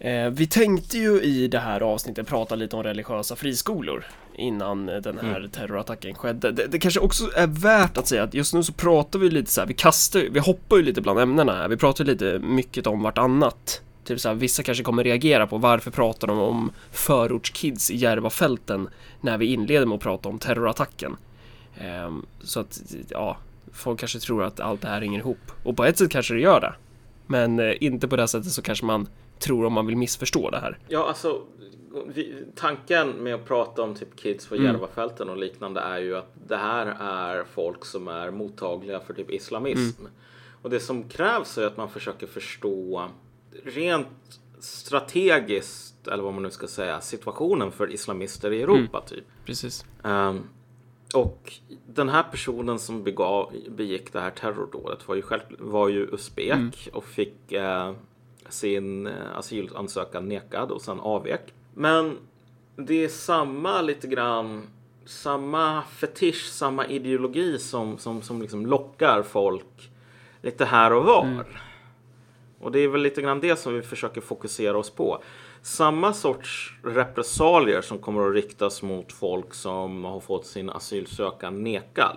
Eh, vi tänkte ju i det här avsnittet prata lite om religiösa friskolor innan den här Mm. terrorattacken skedde. Det, det kanske också är värt att säga att just nu så pratar vi lite så här, vi kastar, vi hoppar ju lite bland ämnena här. Vi pratar lite mycket om vartannat. Typ så här, vissa kanske kommer reagera på varför pratar de om förortskids i Järvafälten när vi inleder med att prata om terrorattacken. Ehm, så att, ja, folk kanske tror att allt det här hänger ihop. Och på ett sätt kanske det gör det. Men eh, inte på det sättet så kanske man tror om man vill missförstå det här. Ja, alltså vi, tanken med att prata om typ kids på Mm. Järvafälten och liknande är ju att det här är folk som är mottagliga för typ islamism. Mm. Och det som krävs är att man försöker förstå rent strategiskt, eller vad man nu ska säga, situationen för islamister i Europa Mm. typ. Precis. Ehm, och den här personen som begav, begick det här terrordådet var ju, själv, var ju usbek Mm. och fick eh, sin eh, asylansökan nekad och sen avvek. Men det är samma lite grann, samma fetisch, samma ideologi som, som, som liksom lockar folk lite här och var. Mm. Och det är väl lite grann det som vi försöker fokusera oss på. Samma sorts repressalier som kommer att riktas mot folk som har fått sin asylansökan nekad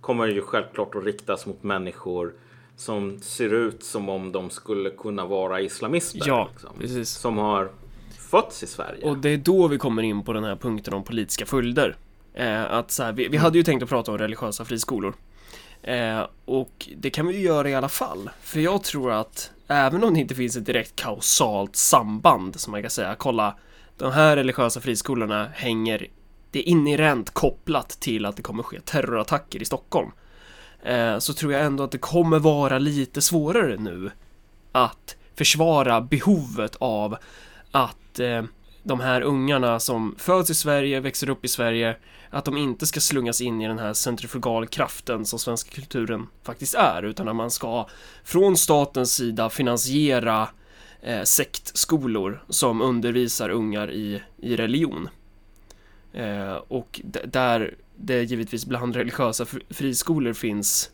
kommer ju självklart att riktas mot människor som ser ut som om de skulle kunna vara islamister. Ja, liksom, precis. som har fötts i Sverige. Och det är då vi kommer in på den här punkten om politiska följder. Eh, att så här, vi, vi hade ju tänkt att prata om religiösa friskolor. Eh, och det kan vi ju göra i alla fall. För jag tror att även om det inte finns ett direkt kausalt samband, som man kan säga, kolla, de här religiösa friskolorna hänger, det är inherent kopplat till att det kommer ske terrorattacker i Stockholm. Eh, så tror jag ändå att det kommer vara lite svårare nu att försvara behovet av att eh, de här ungarna som föds i Sverige, växer upp i Sverige, att de inte ska slungas in i den här centrifugalkraften som svenska kulturen faktiskt är, utan att man ska från statens sida finansiera eh, sektskolor som undervisar ungar i, i religion. Eh, och där det givetvis bland religiösa friskolor finns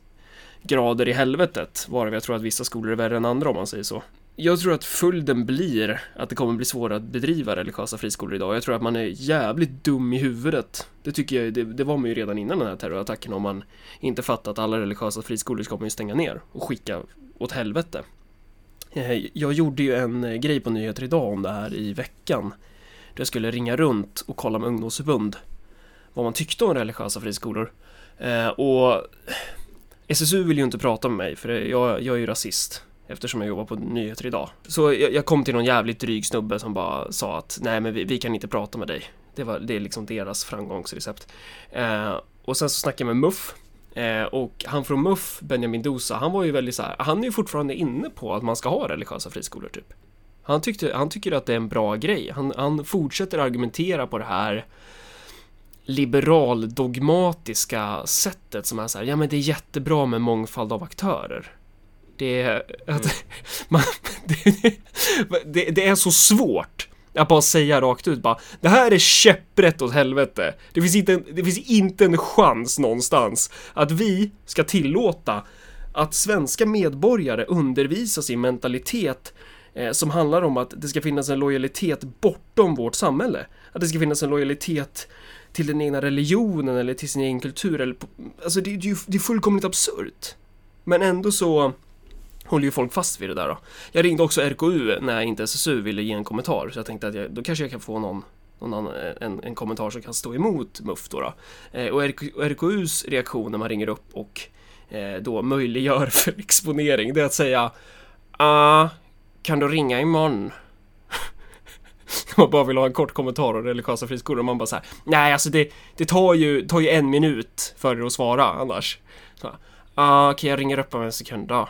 grader i helvetet, varav jag tror att vissa skolor är värre än andra om man säger så. Jag tror att följden blir att det kommer bli svårare att bedriva religiösa friskolor idag. Jag tror att man är jävligt dum i huvudet. Det tycker jag, det, det var man ju redan innan den här terrorattacken om man inte fattat att alla religiösa friskolor ska man ju stänga ner och skicka åt helvete. Eh, jag gjorde ju en eh, grej på nyheter idag om det här i veckan. Där jag skulle ringa runt och kolla med ungdomsförbund vad man tyckte om religiösa friskolor. Eh, Och SSU vill ju inte prata med mig för jag, jag är ju rasist eftersom jag jobbar på nyheter idag. Så jag, jag kom till någon jävligt dryg snubbe som bara sa att nej men vi, vi kan inte prata med dig. Det, var, det är liksom deras framgångsrecept. Eh, och sen så snackade jag med Muff eh, och han från Muff, Benjamin Dosa, han var ju väldigt så här, han är ju fortfarande inne på att man ska ha religiösa friskolor typ. Han, tyckte, han tycker att det är en bra grej. Han, han fortsätter argumentera på det här liberal-dogmatiska sättet som är så här, ja men det är jättebra med mångfald av aktörer. Det är, att, man, det, det, det är så svårt att bara säga rakt ut bara, det här är käpprätt åt helvete. Det finns inte, en- det finns inte en chans någonstans att vi ska tillåta att svenska medborgare undervisas i mentalitet eh, som handlar om att det ska finnas en lojalitet bortom vårt samhälle. Att det ska finnas en lojalitet till den egna religionen eller till sin egen kultur. Eller på, alltså det, det, är ju- det är fullkomligt absurt. Men ändå så håller ju folk fast vid det där då. Jag ringde också RKU när inte SSU ville ge en kommentar, så jag tänkte att jag, då kanske jag kan få någon, någon annan, en, en kommentar som kan stå emot MUF då. då. Eh, och RK, RKUs reaktion när man ringer upp och eh, då möjliggör för exponering, det är att säga ah, kan du ringa imorgon? man bara vill ha en kort kommentar om religiösa friskolor och man bara så här, nej alltså det, det tar, ju, tar ju en minut för er att svara annars. Så, ah, Okej, jag ringer upp om en sekund då.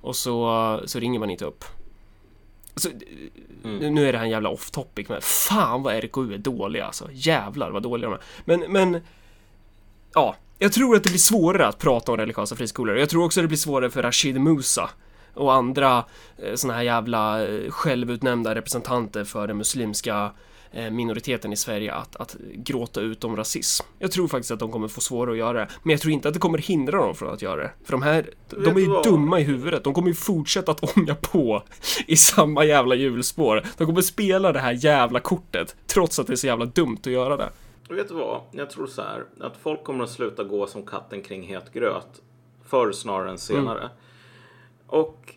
Och så, så ringer man inte upp. Så, Mm. Nu är det här en jävla off topic men fan vad RKU är dåliga alltså. Jävlar vad dåliga de är. Men, men... Ja, jag tror att det blir svårare att prata om religiösa friskolor. Jag tror också att det blir svårare för Rashid Musa och andra eh, såna här jävla eh, självutnämnda representanter för den muslimska eh, minoriteten i Sverige att, att gråta ut om rasism. Jag tror faktiskt att de kommer få svårare att göra det, men jag tror inte att det kommer hindra dem från att göra det. För de här, de är ju vad? dumma i huvudet. De kommer ju fortsätta att ånga på i samma jävla hjulspår. De kommer spela det här jävla kortet, trots att det är så jävla dumt att göra det. Vet du vad? Jag tror så här att folk kommer att sluta gå som katten kring het gröt förr snarare än senare. Och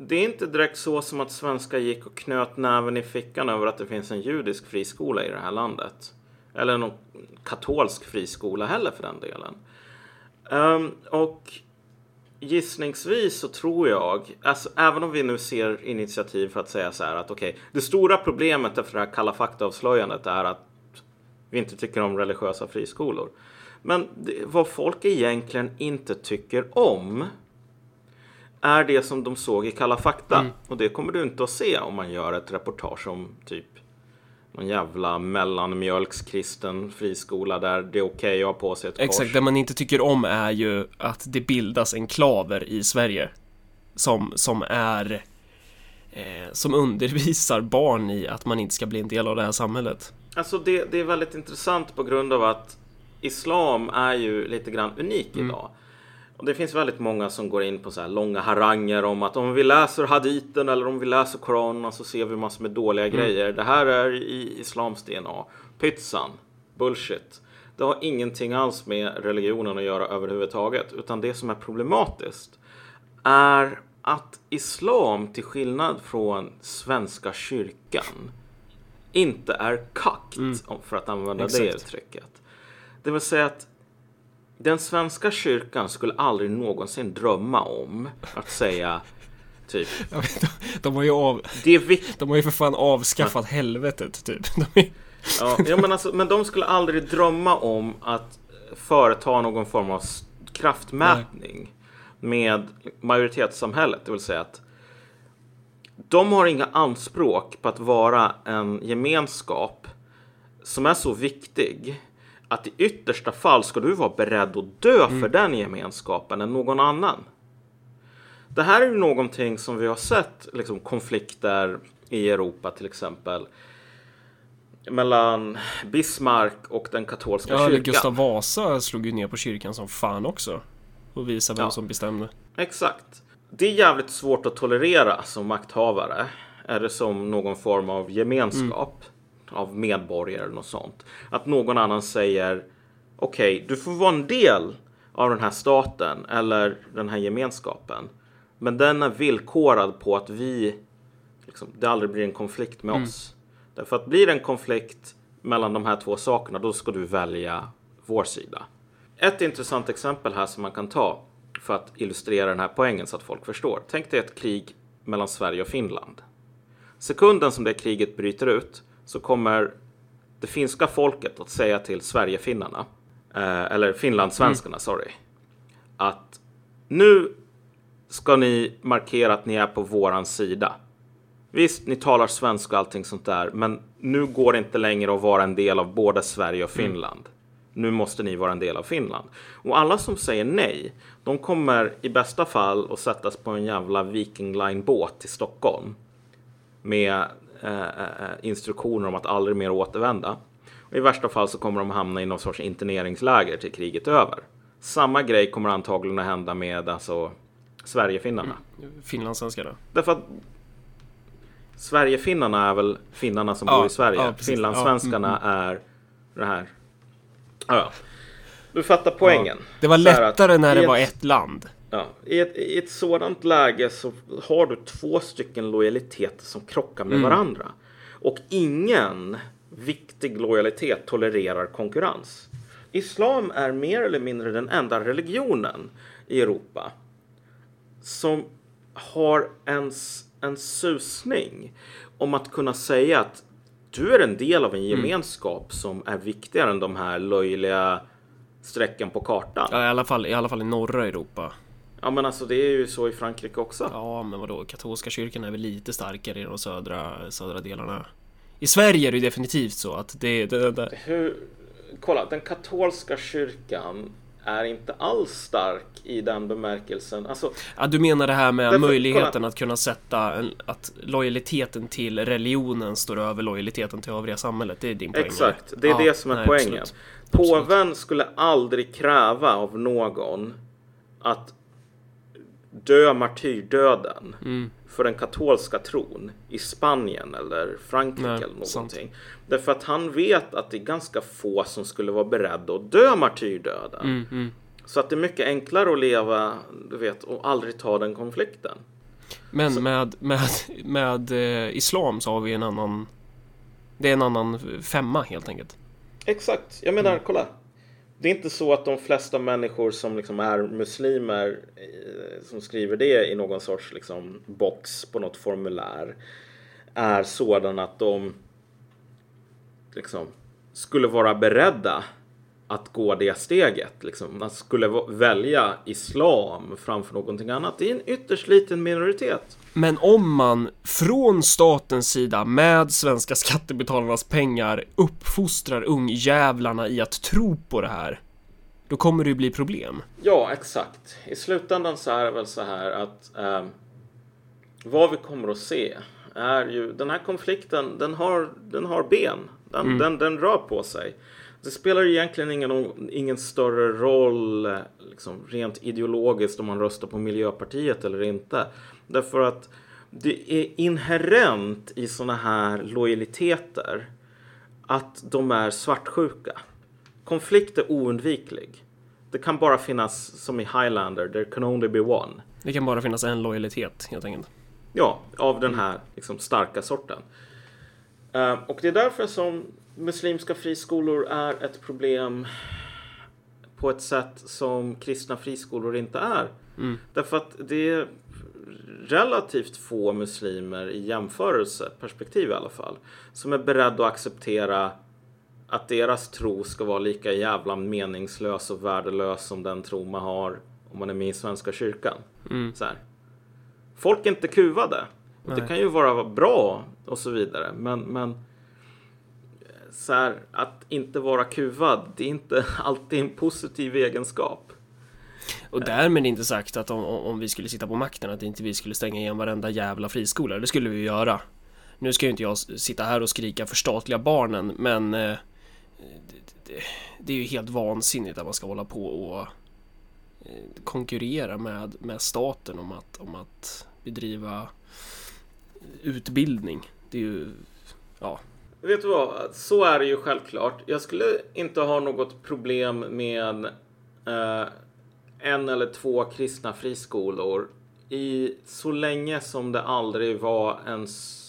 det är inte direkt så som att svenskar gick och knöt näven i fickan över att det finns en judisk friskola i det här landet. Eller någon katolsk friskola heller för den delen. Um, och gissningsvis så tror jag, alltså, även om vi nu ser initiativ för att säga så här att okej, det stora problemet efter det här Kalla fakta-avslöjandet är att vi inte tycker om religiösa friskolor. Men det, vad folk egentligen inte tycker om är det som de såg i Kalla fakta. Och det kommer du inte att se om man gör ett reportage om typ någon jävla mellanmjölkskristen friskola där det är okej att ha på sig ett Exakt, kors. det man inte tycker om är ju att det bildas enklaver i Sverige som, som är eh, som undervisar barn i att man inte ska bli en del av det här samhället. Alltså det, det är väldigt intressant på grund av att islam är ju lite grann unik idag. Och det finns väldigt många som går in på så här långa haranger om att om vi läser haditen eller om vi läser koranen så ser vi massor med dåliga grejer. Det här är i islams DNA. Pytsan. Bullshit. Det har ingenting alls med religionen att göra överhuvudtaget. Utan det som är problematiskt är att islam till skillnad från svenska kyrkan inte är kakt, om- för att använda det Exakt. uttrycket. Det vill säga att den svenska kyrkan skulle aldrig någonsin drömma om att säga typ vet, de, har ju av, de har ju för fan avskaffat helvetet typ. De är, Ja, ja, men, alltså, men de skulle aldrig drömma om att företa någon form av kraftmätning med majoritetssamhället. Det vill säga att de har inga anspråk på att vara en gemenskap som är så viktig att i yttersta fall ska du vara beredd att dö för den gemenskapen än någon annan. Det här är ju någonting som vi har sett liksom, konflikter i Europa till exempel mellan Bismarck och den katolska ja, kyrkan. Gustav Vasa slog ju ner på kyrkan som fan också. Och visade vem Ja. som bestämde. Exakt. Det är jävligt svårt att tolerera som makthavare. Eller som någon form av gemenskap av medborgare eller något sånt. Att någon annan säger okej, du får vara en del av den här staten eller den här gemenskapen. Men den är villkorad på att vi, liksom, det aldrig blir en konflikt med oss. Därför att blir det en konflikt mellan de här två sakerna, då ska du välja vår sida. Ett intressant exempel här som man kan ta för att illustrera den här poängen så att folk förstår. Tänk dig ett krig mellan Sverige och Finland. Sekunden som det kriget bryter ut så kommer det finska folket att säga till Sverigefinnarna, eh, eller finlandssvenskarna, sorry, att nu ska ni markera att ni är på våran sida. Visst, ni talar svenska och allting sånt där, men nu går det inte längre att vara en del av både Sverige och Finland. Nu måste ni vara en del av Finland. Och alla som säger nej, de kommer i bästa fall att sättas på en jävla Viking Line-båt till Stockholm. Med instruktioner om att aldrig mer återvända. Och I värsta fall så kommer de hamna i någon sorts interneringsläger till kriget är över. Samma grej kommer antagligen att hända med alltså, Sverigefinnarna. Finlandssvenskarna. Därför att Sverigefinnarna är väl finnarna som Ja, bor i Sverige. ja, precis. Finlandssvenskarna är det här. Ja, ja. Du fattar poängen. Det var här att lättare när det var ett land. Ja, i, ett, I ett sådant läge så har du två stycken lojaliteter som krockar med Mm. varandra. Och ingen viktig lojalitet tolererar konkurrens. Islam är mer eller mindre den enda religionen i Europa som har en, s- en susning om att kunna säga att du är en del av en Mm. gemenskap som är viktigare än de här löjliga strecken på kartan. Ja, i alla fall, i alla fall i norra Europa. Ja men alltså det är ju så i Frankrike också. Ja, men vadå? Katolska kyrkan är väl lite starkare i de södra, södra delarna. I Sverige är det ju definitivt så att det... det, det Hur, kolla, den katolska kyrkan är inte alls stark i den bemärkelsen. Alltså, Ja, du menar det här med Därför- möjligheten kolla. att kunna sätta en, att lojaliteten till religionen står över lojaliteten till övriga samhället. Det är din poäng? exakt, det är Ja, det som är nej, poängen. absolut. Påven skulle aldrig kräva av någon att dö martyrdöden Mm. för den katolska tron i Spanien eller Frankrike Nej, eller sant. någonting. Därför att han vet att det är ganska få som skulle vara beredda att dö martyrdöden. Mm, mm. Så att det är mycket enklare att leva, du vet, och aldrig ta den konflikten. Men med, med, med eh, islam så har vi en annan... Det är en annan femma helt enkelt. Exakt, jag menar, kolla. Det är inte så att de flesta människor som liksom är muslimer eh, som skriver det i någon sorts liksom box på något formulär är sådana att de liksom skulle vara beredda att gå det steget. Liksom. Att skulle välja islam framför någonting annat. Det är en ytterst liten minoritet. Men om man från statens sida med svenska skattebetalarnas pengar uppfostrar ungjävlarna i att tro på det här, då kommer det ju bli problem. Ja, exakt. I slutändan så är det väl så här att ehm, vad vi kommer att se är ju den här konflikten. Den har, den har ben. Den, den, den rör på sig. Det spelar egentligen ingen, ingen större roll liksom, rent ideologiskt om man röstar på Miljöpartiet eller inte. Därför att det är inherent i såna här lojaliteter att de är svartsjuka. Konflikt är oundviklig. Det kan bara finnas som i Highlander, there can only be one. Det kan bara finnas en lojalitet helt enkelt. Ja, av den här liksom, starka sorten. Eh, och det är därför som muslimska friskolor är ett problem på ett sätt som kristna friskolor inte är. Mm. Därför att det är relativt få muslimer i jämförelseperspektiv i alla fall som är beredda att acceptera att deras tro ska vara lika jävla meningslös och värdelös som den tro man har om man är med i Svenska kyrkan. Mm. Så här. Folk är inte kuvade. Och det Nej. kan ju vara bra och så vidare. Men, men så här, att inte vara kuvad, det är inte alltid en positiv egenskap. Och därmed inte sagt att om, om vi skulle sitta på makten att inte vi skulle stänga igen varenda jävla friskola. Det skulle vi ju göra. Nu ska ju inte jag sitta här och skrika förstatliga barnen, men eh, det, det, det är ju helt vansinnigt att man ska hålla på och eh, konkurrera med, med staten om att, om att bedriva utbildning. Det är ju, ja, Vet du vad? Så är det ju självklart. Jag skulle inte ha något problem med eh, en eller två kristna friskolor i så länge som det aldrig var ens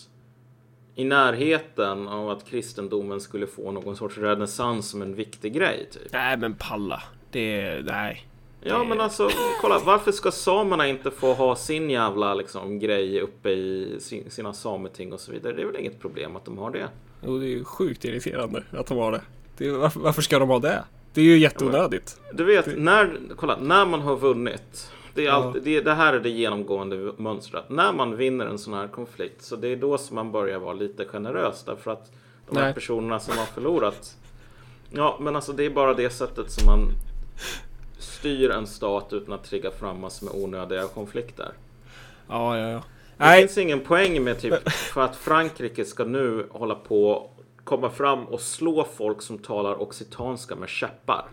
i närheten av att kristendomen skulle få någon sorts renässans som en viktig grej. Typ. nej men palla. Det är, nej. Ja, men alltså, kolla, varför ska samerna inte få ha sin jävla liksom, grej uppe i sin, sina sameting och så vidare? Det är väl inget problem att de har det. Och det är ju sjukt irriterande att de har det. det är, varför, varför ska de ha det? Det är ju jätteonödigt. Du vet, när, kolla, när man har vunnit. Det, är alltid, det, det här är det genomgående mönstret. När man vinner en sån här konflikt så det är då som man börjar vara lite generös. Därför att de här Nej. personerna som har förlorat. Ja, men alltså det är bara det sättet som man styr en stat utan att trigga fram massor med onödiga konflikter. Ja, ja, ja. Det Nej, finns ingen poäng med typ för att Frankrike ska nu hålla på komma fram och slå folk som talar occitanska med käppar.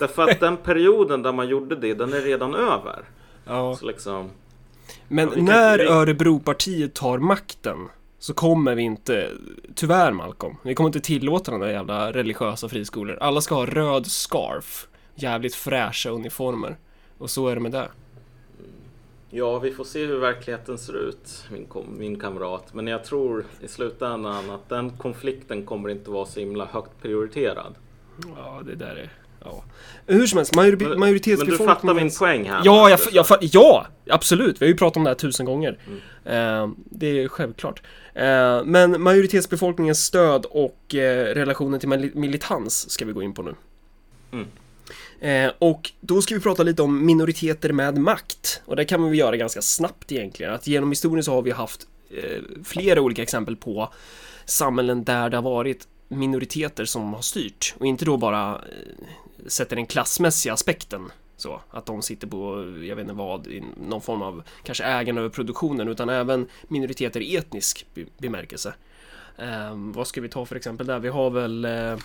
Därför att den perioden där man gjorde det, den är redan över. ja. Så liksom, Men Ja, när vi- Örebropartiet tar makten så kommer vi inte, tyvärr Malcolm, vi kommer inte tillåta de där jävla religiösa friskolor. Alla ska ha röd scarf, jävligt fräscha uniformer. Och så är det med det. ja, vi får se hur verkligheten ser ut, min, min kamrat. Men jag tror i slutändan att den konflikten kommer inte vara så himla högt prioriterad. Ja, det där är... Ja. Hur som helst, majori- Men, men du majoritetsbefolkningen... fattar min poäng här? Ja, jag, jag, fa- ja, absolut. Vi har ju pratat om det här tusen gånger. Mm. Eh, det är självklart. Eh, men majoritetsbefolkningens stöd och eh, relationen till mili- militans ska vi gå in på nu. Mm. Eh, och då ska vi prata lite om minoriteter med makt. Och det kan man väl göra ganska snabbt egentligen. Att genom historien så har vi haft eh, flera olika exempel på samhällen där det har varit minoriteter som har styrt. Och inte då bara eh, sätter den klassmässiga aspekten. Så, att de sitter på, jag vet inte vad, i någon form av kanske ägande över produktionen utan även minoriteter i etnisk bemärkelse. Eh, vad ska vi ta för exempel där? Vi har väl eh,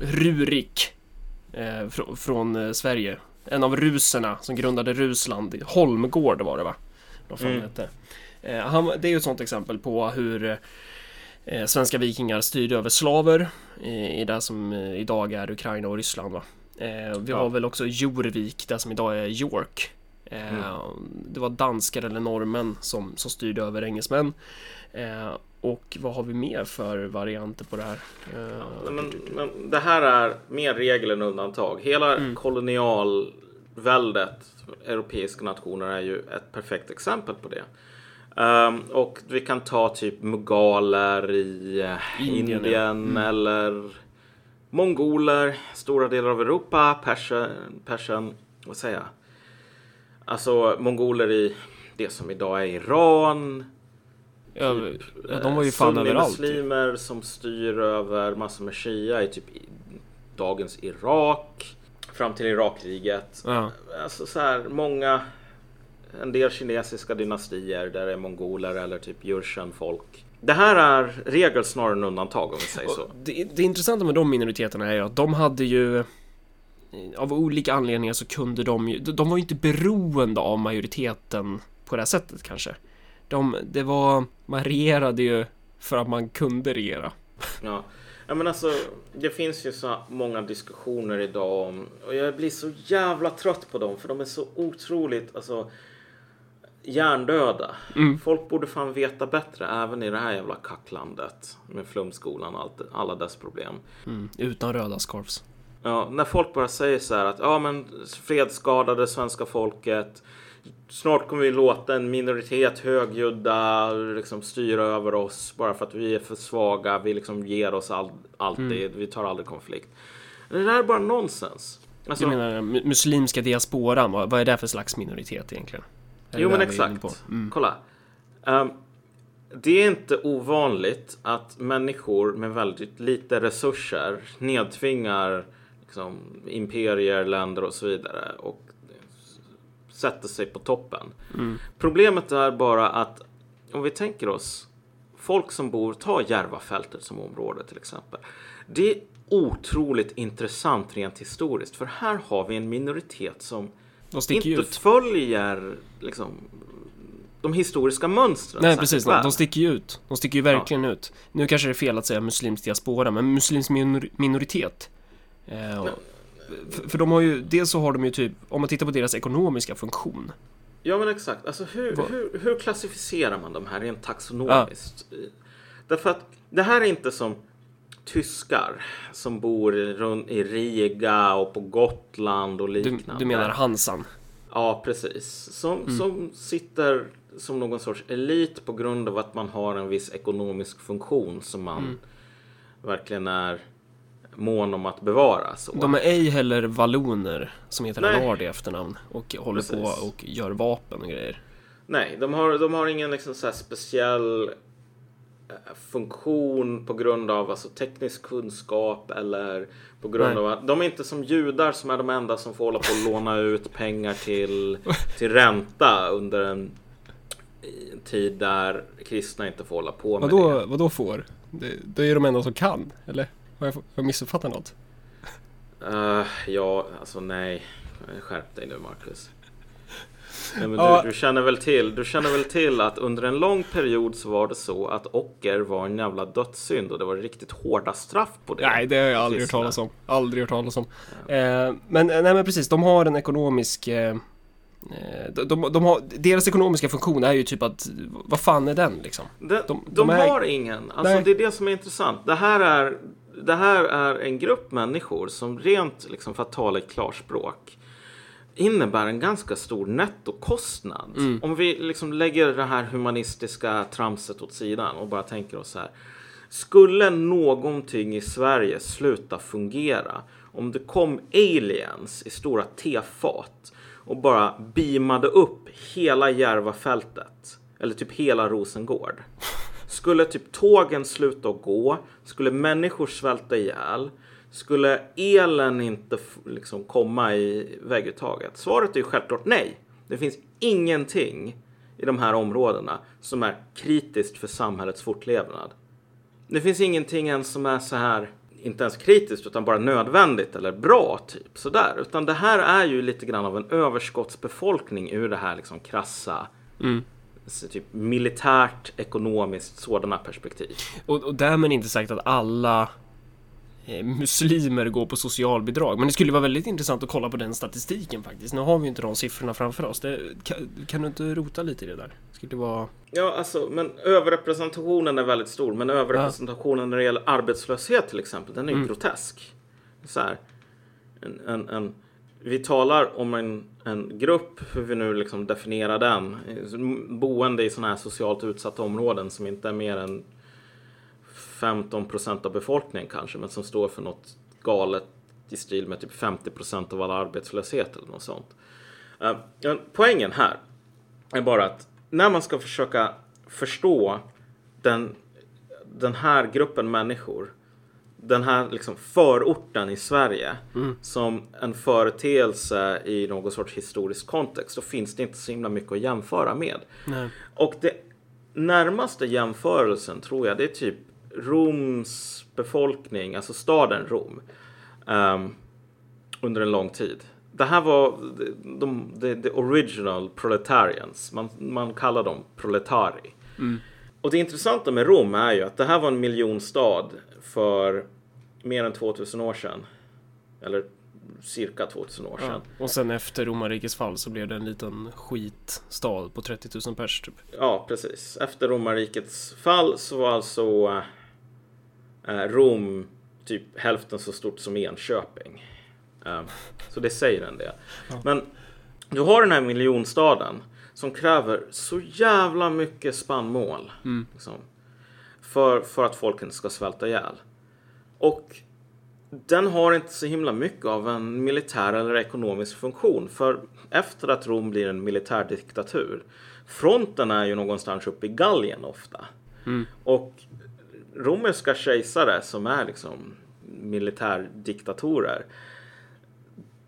Rurik eh, fr från eh, Sverige. En av ruserna som grundade Rusland. Holmgård var det va? Vad fan mm. hette. Eh, han, det är ju ett sånt exempel på hur eh, svenska vikingar styrde över slaver i, det som idag är Ukraina och Ryssland. Va? Vi har väl också Jorvik, det som idag är York. Mm. Det var danskar eller norrmän som, som styrde över engelsmän. Eh, och vad har vi mer för varianter på det här? Ja, men, men, det här är mer regel än undantag. Hela mm. kolonialväldet, europeiska nationer, är ju ett perfekt exempel på det. Um, och vi kan ta typ mugaler i uh, Indien, Indien mm. eller mongoler, stora delar av Europa, Persien, Persien vad säger jag? Alltså mongoler i det som idag är Iran. Ja, typ, de var ju fan överallt. muslimer som styr över massor med shia i typ dagens Irak. Fram till Irakkriget. Ja. Alltså så här, många en del kinesiska dynastier där det är mongoler eller typ jurchen folk. Det här är regel snarare än undantag om vi säger så. Det, det intressanta med de minoriteterna är ju att de hade ju av olika anledningar så kunde de ju, de var ju inte beroende av majoriteten på det här sättet kanske. De, det var, man regerade ju för att man kunde regera. Ja. Ja men alltså, det finns ju så många diskussioner idag om, och jag blir så jävla trött på dem för de är så otroligt, alltså hjärndöda. Mm. Folk borde fan veta bättre även i det här jävla kacklandet med flumskolan och allt, alla dess problem. Mm. Utan röda scarfs. Ja, när folk bara säger så här att ja men fredsskadade svenska folket Snart kommer vi låta en minoritet högljudda liksom styra över oss bara för att vi är för svaga. Vi liksom ger oss all, alltid. Mm. Vi tar aldrig konflikt. Det där är bara nonsens. Alltså, du menar muslimska diasporan, vad är det för slags minoritet egentligen? Jo men exakt. Mm. Kolla. Um, det är inte ovanligt att människor med väldigt lite resurser nedtvingar liksom, imperier, länder och så vidare och sätter sig på toppen. Mm. Problemet är bara att om vi tänker oss folk som bor, ta Järvafältet som område till exempel. Det är otroligt intressant rent historiskt för här har vi en minoritet som inte ut. följer liksom, de historiska mönstren. Nej, precis. De, de sticker ju ut. De sticker ju verkligen ja. ut. Nu kanske det är fel att säga muslimsk diaspora, men muslimsk minor minoritet. Eh, för, för, de har ju, dels så har de ju typ, om man tittar på deras ekonomiska funktion. Ja men exakt, alltså hur, hur, hur klassificerar man de här rent taxonomiskt? Ja. Därför att det här är inte som tyskar som bor i Riga och på Gotland och liknande. Du, du menar Hansan? Ja, precis. Som, mm. som sitter som någon sorts elit på grund av att man har en viss ekonomisk funktion som man mm. verkligen är mån om att bevara. Så. De är ej heller valloner som heter Allard i efternamn och håller Precis. på och gör vapen och grejer. Nej, de har, de har ingen liksom så speciell funktion på grund av alltså, teknisk kunskap eller på grund Nej. av att de är inte som judar som är de enda som får hålla på att låna ut pengar till, till ränta under en, tid där kristna inte får hålla på med vadå, det. Vadå får? Det, det är de enda som kan, eller? Har jag, har jag missuppfattat något? Uh, ja, alltså nej. Skärp dig nu Marcus. Nej, men du, du, känner väl till, du känner väl till att under en lång period så var det så att ocker var en jävla dödssynd och det var riktigt hårda straff på det. Nej, det har jag aldrig hört talas om. Aldrig hört talas om. Ja. Eh, men nej, men precis, de har en ekonomisk eh, eh de, de, de, har, deras ekonomiska funktion är ju typ att, vad fan är den liksom? De, de, de är, har ingen, alltså nej. det är det som är intressant. Det här är, det här är en grupp människor som rent, liksom, för att tala i klarspråk, innebär en ganska stor nettokostnad. Mm. Om vi liksom lägger det här humanistiska tramset åt sidan och bara tänker oss så här. Skulle någonting i Sverige sluta fungera om det kom aliens i stora tefat och bara beamade upp hela Järvafältet eller typ hela Rosengård. Skulle typ tågen sluta att gå? Skulle människor svälta ihjäl? Skulle elen inte liksom komma i vägguttaget? Svaret är ju självklart nej. Det finns ingenting i de här områdena som är kritiskt för samhällets fortlevnad. Det finns ingenting ens som är så här, inte ens kritiskt utan bara nödvändigt eller bra typ sådär. Utan det här är ju lite grann av en överskottsbefolkning ur det här liksom krassa mm typ militärt, ekonomiskt, sådana perspektiv. Och, och därmed inte sagt att alla eh, muslimer går på socialbidrag. Men det skulle vara väldigt intressant att kolla på den statistiken faktiskt. Nu har vi ju inte de siffrorna framför oss. Det, kan, kan du inte rota lite i det där? Skulle vara... Ja, alltså, men överrepresentationen är väldigt stor. Men överrepresentationen när det gäller arbetslöshet till exempel, den är ju grotesk. Så här, en, en, en, vi talar om en, en grupp, hur vi nu liksom definierar den, boende i sådana här socialt utsatta områden som inte är mer än 15 procent av befolkningen kanske, men som står för något galet i stil med typ 50 procent av all arbetslöshet eller något sånt. Eh, poängen här är bara att när man ska försöka förstå den, den här gruppen människor, den här liksom förorten i Sverige som en företeelse i någon sorts historisk kontext, då finns det inte så himla mycket att jämföra med. Nej. Och det närmaste jämförelsen tror jag det är typ Roms befolkning, alltså staden Rom, ehm, under en lång tid. Det här var de, de, de, the original proletarians. Man, man kallar dem proletari. Och det intressanta med Rom är ju att det här var en miljonstad för mer än 2000 år sedan. Eller cirka 2000 år sedan. Ja. Och sen efter romarrikets fall så blev det en liten skitstad på 30 000 pers typ. Ja, precis. Efter romarrikets fall så var alltså eh, Rom typ hälften så stort som Enköping. Eh, så det säger en del. Men du har den här miljonstaden som kräver så jävla mycket spannmål. Liksom, för, för att folk inte ska svälta ihjäl. Och den har inte så himla mycket av en militär eller ekonomisk funktion. För efter att Rom blir en militärdiktatur, fronten är ju någonstans uppe i Gallien ofta. Och romerska kejsare som är liksom militärdiktatorer,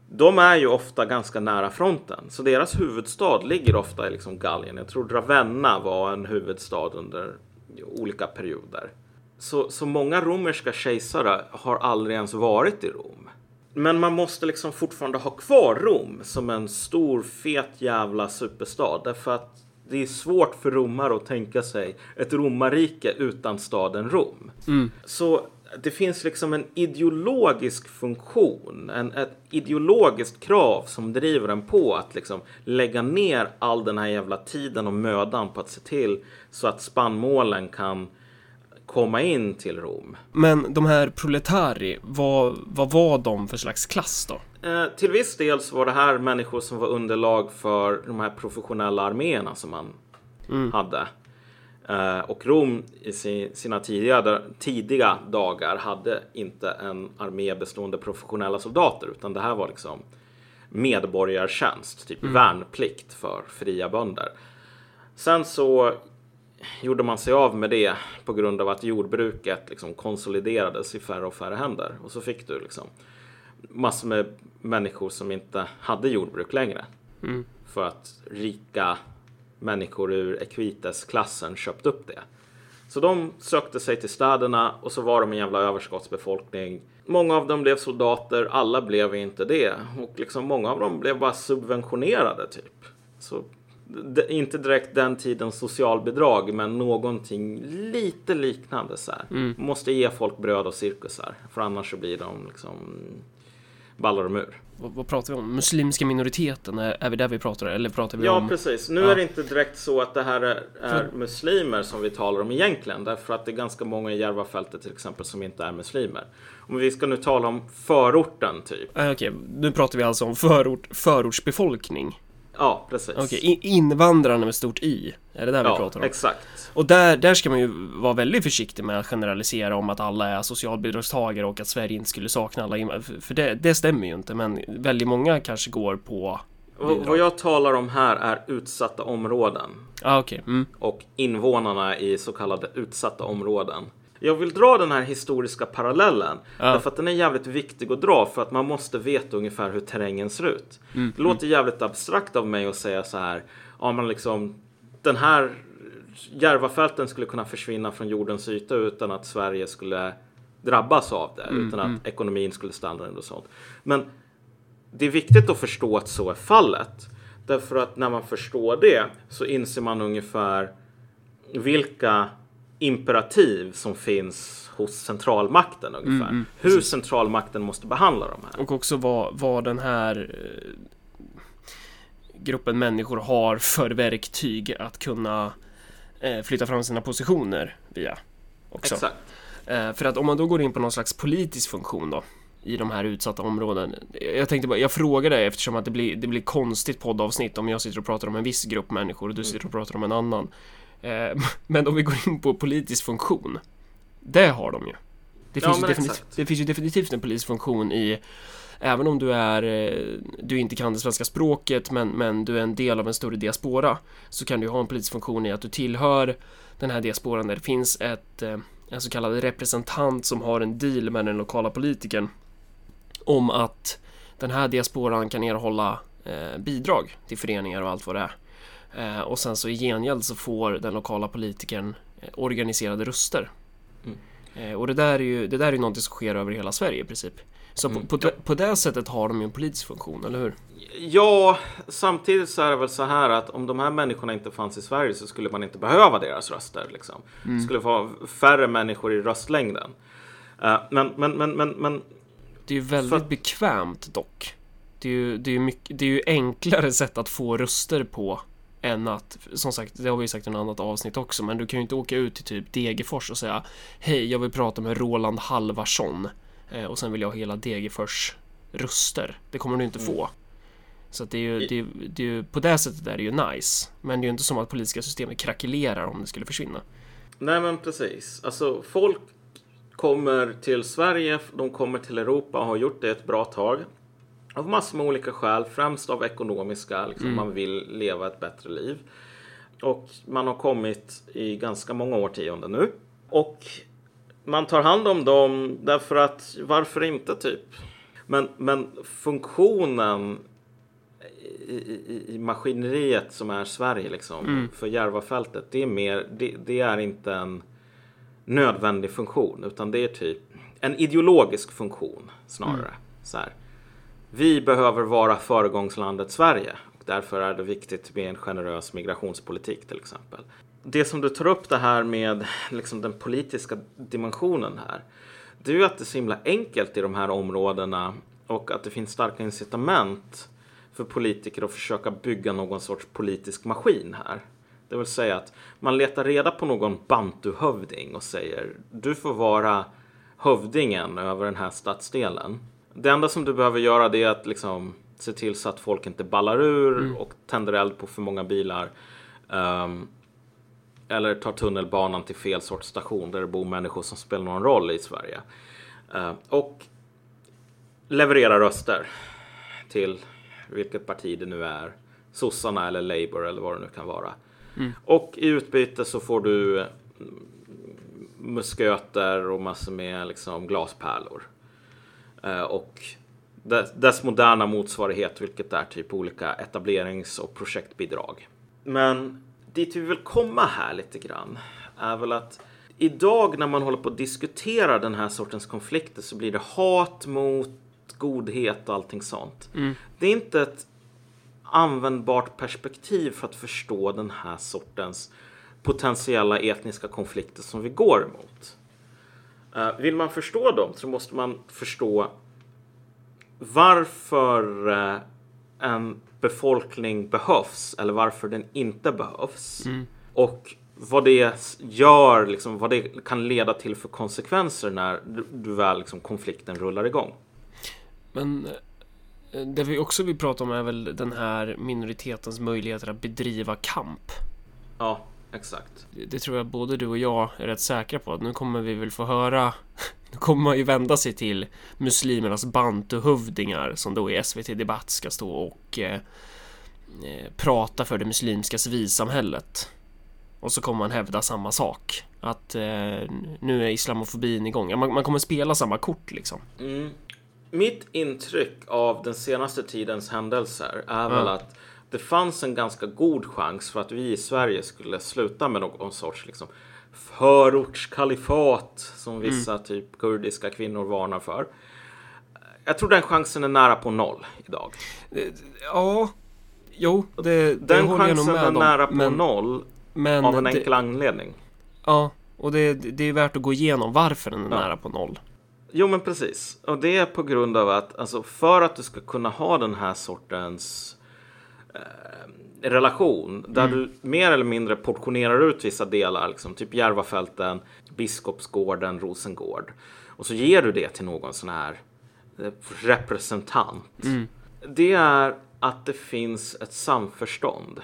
de är ju ofta ganska nära fronten. Så deras huvudstad ligger ofta i liksom Gallien. Jag tror Ravenna var en huvudstad under olika perioder. Så, så många romerska kejsare har aldrig ens varit i Rom. Men man måste liksom fortfarande ha kvar Rom som en stor fet jävla superstad. Därför att det är svårt för romare att tänka sig ett romarrike utan staden Rom. Så det finns liksom en ideologisk funktion, en, ett ideologiskt krav som driver en på att liksom lägga ner all den här jävla tiden och mödan på att se till så att spannmålen kan komma in till Rom. Men de här proletari, vad, vad var de för slags klass då? Eh, till viss del så var det här människor som var underlag för de här professionella arméerna som man hade. Eh, och Rom i si, sina tidiga, tidiga dagar hade inte en armé bestående professionella soldater utan det här var liksom medborgartjänst, typ värnplikt för fria bönder. Sen så gjorde man sig av med det på grund av att jordbruket liksom konsoliderades i färre och färre händer. Och så fick du liksom massor med människor som inte hade jordbruk längre. För att rika människor ur Equites-klassen köpte upp det. Så de sökte sig till städerna och så var de en jävla överskottsbefolkning. Många av dem blev soldater, alla blev inte det. Och liksom många av dem blev bara subventionerade typ. Så inte direkt den tidens socialbidrag, men någonting lite liknande så här. Måste ge folk bröd och cirkusar, för annars så blir de liksom ballar de ur. Vad, vad pratar vi om? Muslimska minoriteten, är, är vi där vi pratar? Eller pratar vi Ja, om... precis. Nu Ja. är det inte direkt så att det här är, är muslimer som vi talar om egentligen, därför att det är ganska många i Järvafältet till exempel som inte är muslimer. Om vi ska nu tala om förorten typ. Ah, Okej, nu pratar vi alltså om förort, förortsbefolkning. Ja, precis. In, invandrarna med stort Y. Är det där vi ja, pratar om? exakt. Och där, där ska man ju vara väldigt försiktig med att generalisera om att alla är socialbidragstagare och att Sverige inte skulle sakna alla invandrare. För- det, det stämmer ju inte, men väldigt många kanske går på... Och, vad jag talar om här är utsatta områden Ah, okej. Mm. och invånarna i så kallade utsatta områden. Jag vill dra den här historiska parallellen. Ja. Därför att den är jävligt viktig att dra för att man måste veta ungefär hur terrängen ser ut. Mm, Det låter jävligt abstrakt av mig att säga så här. Ja, men liksom den här Järvafälten skulle kunna försvinna från jordens yta utan att Sverige skulle drabbas av det. Mm, utan att ekonomin skulle stanna och sånt. Men det är viktigt att förstå att så är fallet. Därför att när man förstår det så inser man ungefär vilka imperativ som finns hos centralmakten ungefär. mm, Hur centralmakten måste behandla de här. Och också vad, vad den här eh, gruppen människor har för verktyg att kunna eh, flytta fram sina positioner via. Också. Exakt. Eh, för att om man då går in på någon slags politisk funktion då i de här utsatta områden. Jag tänkte bara, jag frågar dig eftersom att det blir, det blir konstigt poddavsnitt om jag sitter och pratar om en viss grupp människor och du sitter och pratar om en annan. Eh, men om vi går in på politisk funktion. Det har de ju. Det Ja, finns, ju, definitivt, det finns ju definitivt en politisk funktion i Även om du är eh, Du inte kan det svenska språket men, men du är en del av en större diaspora Så kan du ha en politisk funktion i att du tillhör Den här diasporan där det finns ett eh, En så kallad representant som har en deal med den lokala politikern Om att Den här diasporan kan erhålla bidrag till föreningar och allt vad det är Och sen så i gengäld så får den lokala politikern eh, organiserade röster Mm. Eh, Och det där är ju det där är ju någonting som sker över hela Sverige i princip Så Mm. på, på, på det sättet har de ju en politisk funktion, eller hur? Ja, samtidigt så är det väl så här att om de här människorna inte fanns i Sverige så skulle man inte behöva deras röster. Liksom. Det skulle vara färre människor i röstlängden. Eh, men, men, men, men, men Det är ju väldigt För bekvämt dock det är, ju, det, är ju mycket, det är ju enklare sätt att få röster på än att, som sagt, det har vi ju sagt i ett annat avsnitt också, men du kan ju inte åka ut till typ Degerfors och säga Hej, jag vill prata med Roland Halvarsson eh, och sen vill jag ha hela Degerfors röster. Det kommer du inte få. Så att det är ju, det är, det är ju, på det sättet är det ju nice. Men det är ju inte som att politiska systemet krackelerar om det skulle försvinna. Nej men precis. Alltså folk kommer till Sverige, de kommer till Europa och har gjort det ett bra tag. Av massor med olika skäl, främst av ekonomiska, liksom, man vill leva ett bättre liv. Och man har kommit i ganska många årtionden nu. Och man tar hand om dem därför att, varför inte typ? Men, men funktionen i, i, i maskineriet som är Sverige liksom, för Järvafältet, det är mer, det, det är inte en nödvändig funktion, utan det är typ en ideologisk funktion snarare. Så här. Vi behöver vara föregångslandet Sverige och därför är det viktigt med en generös migrationspolitik till exempel. Det som du tar upp det här med liksom den politiska dimensionen här. Det är ju att det är så himla enkelt i de här områdena och att det finns starka incitament för politiker att försöka bygga någon sorts politisk maskin här. Det vill säga att man letar reda på någon bantuhövding och säger du får vara hövdingen över den här stadsdelen. Det enda som du behöver göra det är att liksom se till så att folk inte ballar ur och tänder eld på för många bilar. Ehm, eller tar tunnelbanan till fel sorts station där det bor människor som spelar någon roll i Sverige. Ehm, och leverera röster till vilket parti det nu är. Sossarna eller Labour eller vad det nu kan vara. Och i utbyte så får du mm, musköter och massor med liksom glaspärlor. Eh, och dess, moderna motsvarighet, vilket är typ olika etablerings och projektbidrag. Men dit vi vill komma här lite grann är väl att idag när man håller på att diskutera den här sortens konflikter så blir det hat mot godhet och allting sånt. Det är inte ett användbart perspektiv för att förstå den här sortens potentiella etniska konflikter som vi går emot. Eh, vill man förstå dem så måste man förstå varför eh, en befolkning behövs eller varför den inte behövs. Och vad det gör, liksom, vad det kan leda till för konsekvenser när du, du väl liksom, konflikten rullar igång. Men eh, det vi också vill prata om är väl den här minoritetens möjligheter att bedriva kamp. Ja, exakt. Det- tror jag både du och jag är rätt säkra på. Nu kommer vi väl få höra Nu kommer man ju vända sig till muslimernas bantuhövdingar som då i SVT Debatt ska stå och eh, eh, prata för det muslimska civilsamhället. Och så kommer man hävda samma sak. Att eh, nu är islamofobin igång. Man, man kommer spela samma kort liksom. Mm. Mitt intryck av den senaste tidens händelser är väl att det fanns en ganska god chans för att vi i Sverige skulle sluta med någon sorts liksom, förortskalifat som vissa mm. typ kurdiska kvinnor varnar för. Jag tror den chansen är nära på noll idag. Ja, jo, det, det Den håller chansen jag nog med är nära på men, noll men av en enkel anledning. Ja, och det, det är värt att gå igenom varför den är ja. nära på noll. Jo, men precis. Och det är på grund av att alltså, för att du ska kunna ha den här sortens eh, relation där mm. du mer eller mindre portionerar ut vissa delar, liksom, typ Järvafälten, Biskopsgården, Rosengård. Och så ger du det till någon sån här eh, representant. Mm. Det är att det finns ett samförstånd.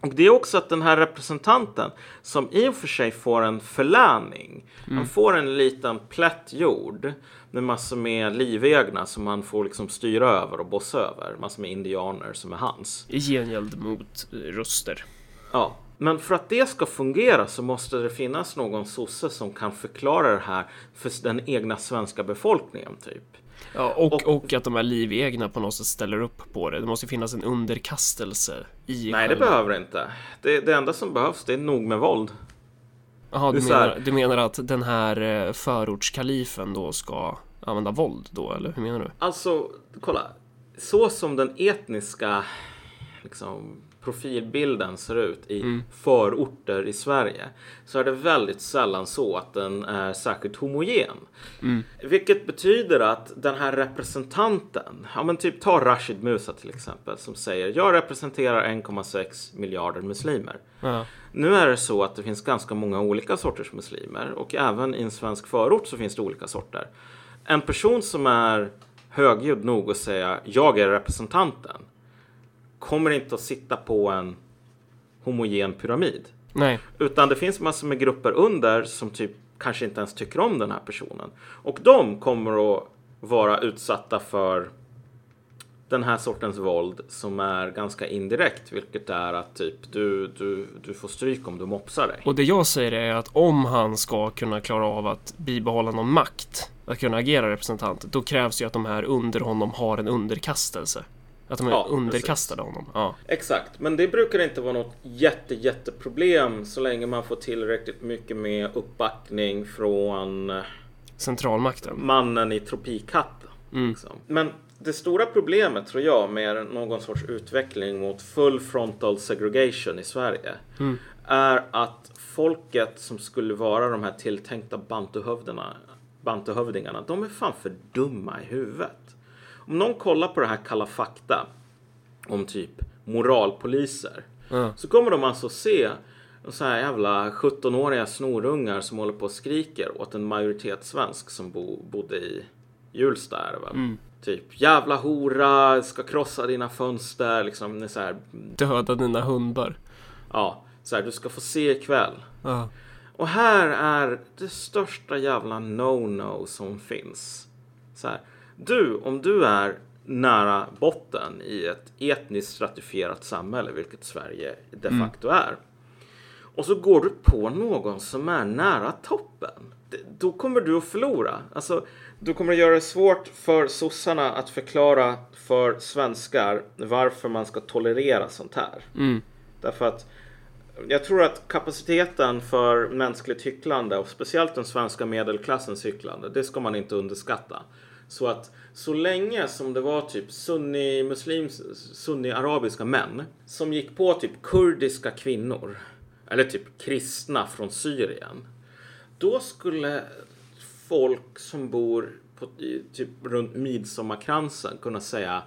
Och det är också att den här representanten som i och för sig får en förläning. Mm. Han får en liten plätt jord med massor med livegna som han får liksom styra över och bossa över. Massor med indianer som är hans. I gengäld mot eh, röster. Ja, men för att det ska fungera så måste det finnas någon sosse som kan förklara det här för den egna svenska befolkningen typ. Ja, och, och, och, att de här livegna på något sätt ställer upp på det. Det måste finnas en underkastelse i Nej, själva. det behöver det inte. Det, det enda som behövs, det är nog med våld. Jaha, du, menar, du menar att den här eh, förortskalifen då ska använda våld då, eller hur menar du? Alltså, kolla. Så som den etniska liksom, profilbilden ser ut i mm. förorter i Sverige så är det väldigt sällan så att den är särskilt homogen. Mm. Vilket betyder att den här representanten, ja men typ ta Rashid Musa till exempel som säger jag representerar 1,6 miljarder muslimer. Ja. Nu är det så att det finns ganska många olika sorters muslimer och även i en svensk förort så finns det olika sorter. En person som är högljudd nog att säga jag är representanten kommer inte att sitta på en homogen pyramid. Nej. Utan det finns massor med grupper under som typ kanske inte ens tycker om den här personen. Och de kommer att vara utsatta för den här sortens våld som är ganska indirekt, vilket är att typ du, du, du får stryk om du mopsar dig. Och det jag säger är att om han ska kunna klara av att bibehålla någon makt, att kunna agera representant, då krävs ju att de här under honom har en underkastelse. Att de är ja, underkastade precis. honom. Ja. Exakt, men det brukar inte vara något jätte, jätteproblem så länge man får tillräckligt mycket med uppbackning från centralmakten. Mannen i tropikhatten. Mm. Liksom. Men det stora problemet tror jag med någon sorts utveckling mot full frontal segregation i Sverige mm. är att folket som skulle vara de här tilltänkta bantuhövdingarna, de är fan för dumma i huvudet. Om någon kollar på det här Kalla fakta om typ moralpoliser mm. så kommer de alltså se så här jävla 17-åriga snorungar som håller på och skriker åt en majoritetssvensk som bo, bodde i Hjulsta är det väl? Mm. Typ jävla hora, ska krossa dina fönster, liksom så här. Döda dina hundar. Ja, så här, du ska få se ikväll. Uh. Och här är det största jävla no-no som finns. Så här, du, om du är nära botten i ett etniskt stratifierat samhälle, vilket Sverige de mm. facto mm. är. Och så går du på någon som är nära toppen. Då kommer du att förlora. Alltså, du kommer att göra det svårt för sossarna att förklara för svenskar varför man ska tolerera sånt här. Mm. Därför att jag tror att kapaciteten för mänskligt hycklande och speciellt den svenska medelklassens hycklande, det ska man inte underskatta. Så att så länge som det var typ sunni muslims, sunni arabiska män som gick på typ kurdiska kvinnor eller typ kristna från Syrien. Då skulle folk som bor på, typ runt midsommarkransen kunna säga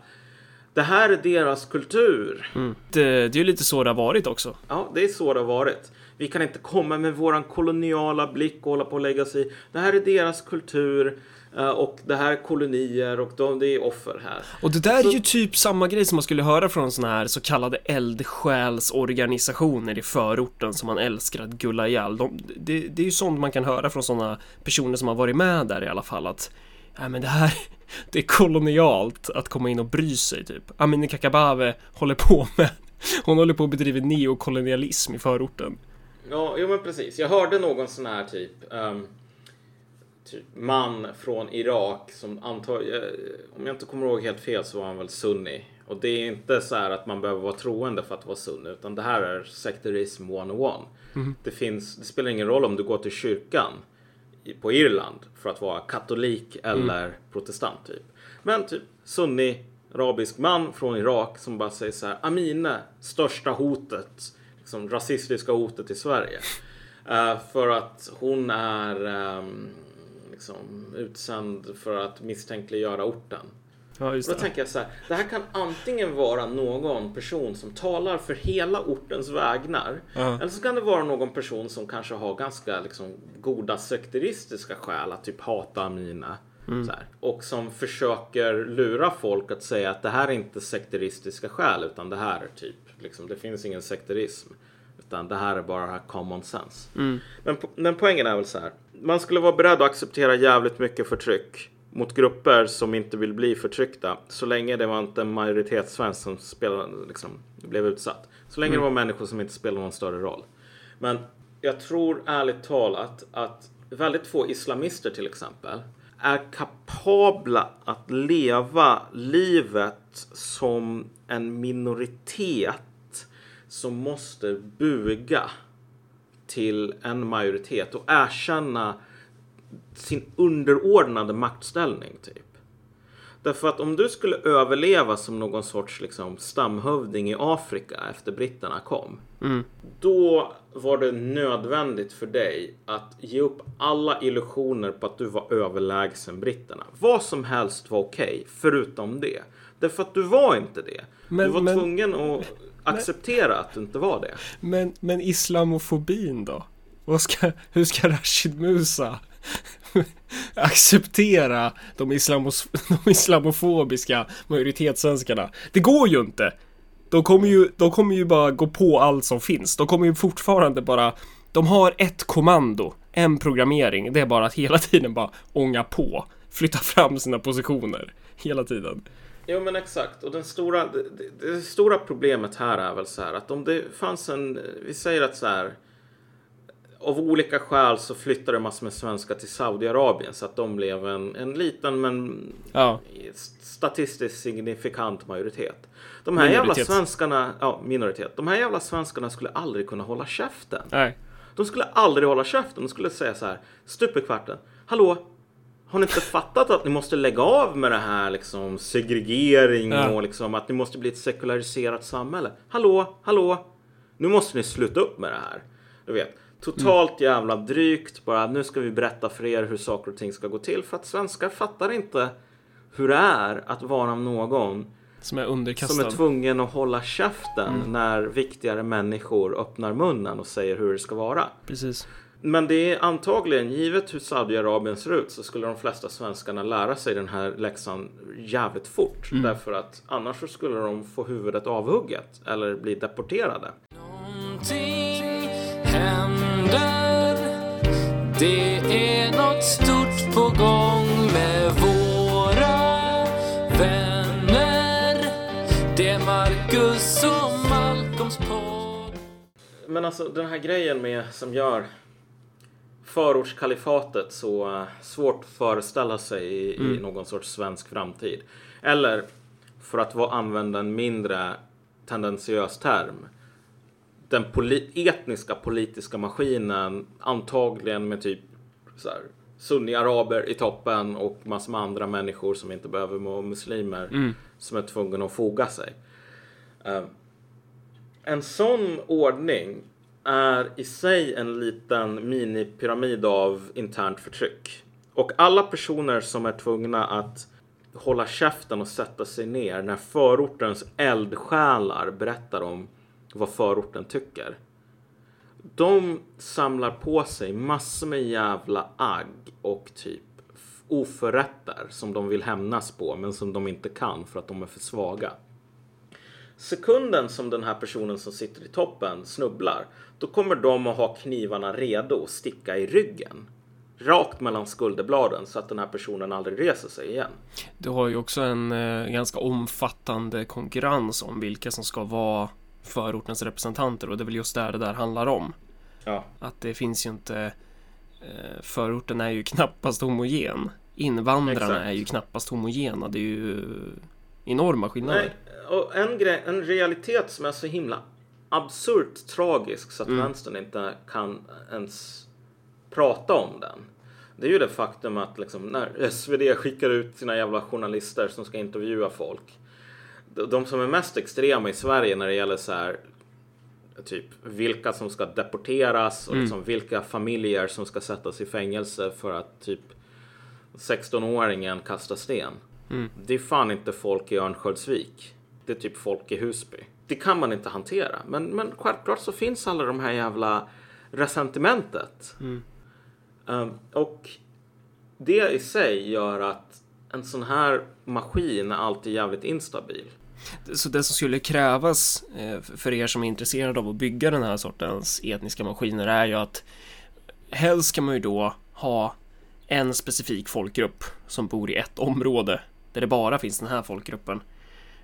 det här är deras kultur. Mm. Det, det är ju lite så det har varit också. Ja, det är så det har varit. Vi kan inte komma med våran koloniala blick och hålla på och lägga sig Det här är deras kultur. Eh, och det här är kolonier och de, det är offer här. Och det där så... är ju typ samma grej som man skulle höra från såna här så kallade eldsjälsorganisationer i förorten som man älskar att gulla ihjäl. De, det, det är ju sånt man kan höra från såna personer som har varit med där i alla fall att Nej men det här, det är kolonialt att komma in och bry sig typ. Amineh Kakabaveh håller på med, hon håller på att bedriva neokolonialism i förorten. Ja, jo men precis. Jag hörde någon sån här typ, ehm, typ man från Irak som antar, om jag inte kommer ihåg helt fel så var han väl sunni. Och det är inte så här att man behöver vara troende för att vara sunni, utan det här är sekterism 101. Det, finns, det spelar ingen roll om du går till kyrkan på Irland för att vara katolik eller protestant typ. Men typ sunni, arabisk man från Irak som bara säger så här Amine, största hotet, liksom rasistiska hotet i Sverige. Eh, för att hon är ehm, liksom utsänd för att misstänkliggöra orten. Ja, just Då det. tänker jag så här, det här kan antingen vara någon person som talar för hela ortens vägnar. Ja. Eller så kan det vara någon person som kanske har ganska liksom, goda sekteristiska skäl att typ hata Amina. Här, och som försöker lura folk att säga att det här är inte sekteristiska skäl utan det här är typ, liksom, det finns ingen sekterism. Utan det här är bara common sense. Men, po- men poängen är väl så här. Man skulle vara beredd att acceptera jävligt mycket förtryck mot grupper som inte vill bli förtryckta. Så länge det var inte en majoritetssvensk som spelade, liksom, blev utsatt. Så länge det var människor som inte spelade någon större roll. Men jag tror ärligt talat att väldigt få islamister till exempel är kapabla att leva livet som en minoritet som måste buga till en majoritet och erkänna sin underordnade maktställning typ. Därför att om du skulle överleva som någon sorts liksom, stamhövding i Afrika efter britterna kom. Då var det nödvändigt för dig att ge upp alla illusioner på att du var överlägsen britterna. Vad som helst var okej, förutom det. Därför att du var inte det. Men- du var men- tvungen att acceptera att du inte var det. Men, men islamofobin då? Vad ska, hur ska Rashid Musa acceptera de, islamos, de islamofobiska majoritetssvenskarna? Det går ju inte! De kommer ju, de kommer ju bara gå på allt som finns. De kommer ju fortfarande bara... De har ett kommando, en programmering. Det är bara att hela tiden bara ånga på. Flytta fram sina positioner. Hela tiden. Jo men exakt. Och den stora, det, det, stora problemet här är väl så här att om det fanns en, vi säger att så här av olika skäl så flyttade massor med svenskar till Saudiarabien så att de blev en, en liten men Ja, statistiskt signifikant majoritet. De här jävla Minoritet. svenskarna, ja minoritet, de här jävla svenskarna skulle aldrig kunna hålla käften. nej. De skulle aldrig hålla käften. De skulle säga så här, stup i kvarten. Hallå, har ni inte fattat att ni måste lägga av med det här liksom segregering Ja. och liksom att ni måste bli ett sekulariserat samhälle? Hallå, hallå, nu måste ni sluta upp med det här. Du vet, totalt jävla drygt bara. Nu ska vi berätta för er hur saker och ting ska gå till för att svenskar fattar inte hur det är att vara någon Som är underkastad. som är tvungen att hålla käften när viktigare människor öppnar munnen och säger hur det ska vara. Precis. Men det är antagligen, givet hur Saudiarabien ser ut, så skulle de flesta svenskarna lära sig den här läxan jävligt fort. Därför att annars så skulle de få huvudet avhugget eller bli deporterade. Någonting händer Det är något stort på gång med våra vänner Det är Marcus och Malcolms podd Men alltså den här grejen med som gör förortskalifatet så eh, svårt att föreställa sig i, i någon sorts svensk framtid. Eller för att vara, använda en mindre tendentiös term. Den poli- etniska politiska maskinen antagligen med typ så här, sunni-araber i toppen och massor med andra människor som inte behöver vara muslimer som är tvungna att foga sig. Eh, en sån ordning är i sig en liten minipyramid av internt förtryck. Och alla personer som är tvungna att hålla käften och sätta sig ner när förortens eldsjälar berättar om vad förorten tycker. De samlar på sig massor med jävla agg och typ oförrätter som de vill hämnas på men som de inte kan för att de är för svaga. Sekunden som den här personen som sitter i toppen snubblar, då kommer de att ha knivarna redo att sticka i ryggen. Rakt mellan skulderbladen så att den här personen aldrig reser sig igen. Du har ju också en eh, ganska omfattande konkurrens om vilka som ska vara förortens representanter och det är väl just där det där handlar om. Ja. Att det finns ju inte eh, Förorten är ju knappast homogen Invandrarna Exakt. är ju knappast homogena Det är ju enorma skillnader Nej, och en, grej, en realitet som är så himla absurt tragisk så att Mm. vänstern inte kan ens prata om den. Det är ju det faktum att liksom, när SvD skickar ut sina jävla journalister som ska intervjua folk. de- som är mest extrema i Sverige när det gäller så här typ vilka som ska deporteras och liksom vilka familjer som ska sättas i fängelse för att typ 16-åringen kastar sten. Det är fan inte folk i Örnsköldsvik. Det är typ folk i Husby. Det kan man inte hantera. Men, men självklart så finns alla de här jävla resentimentet. Um, och det i sig gör att en sån här maskin är alltid jävligt instabil. Så det som skulle krävas eh, för er som är intresserade av att bygga den här sortens etniska maskiner är ju att helst ska man ju då ha en specifik folkgrupp som bor i ett område där det bara finns den här folkgruppen.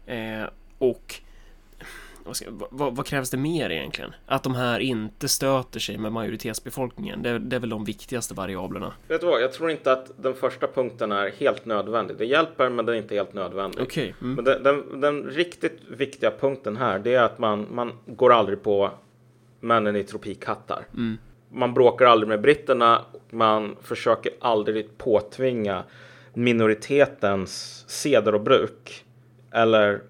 Eh, och vad, ska, vad, vad krävs det mer egentligen? Att de här inte stöter sig med majoritetsbefolkningen. Det, det är väl de viktigaste variablerna. Vet du vad, jag tror inte att den första punkten är helt nödvändig. Det hjälper, men det är inte helt nödvändigt. Okej. Mm. Men den, den, den riktigt viktiga punkten här, det är att man, man går aldrig på männen i tropikhattar. Man bråkar aldrig med britterna. Man försöker aldrig påtvinga minoritetens seder och bruk eller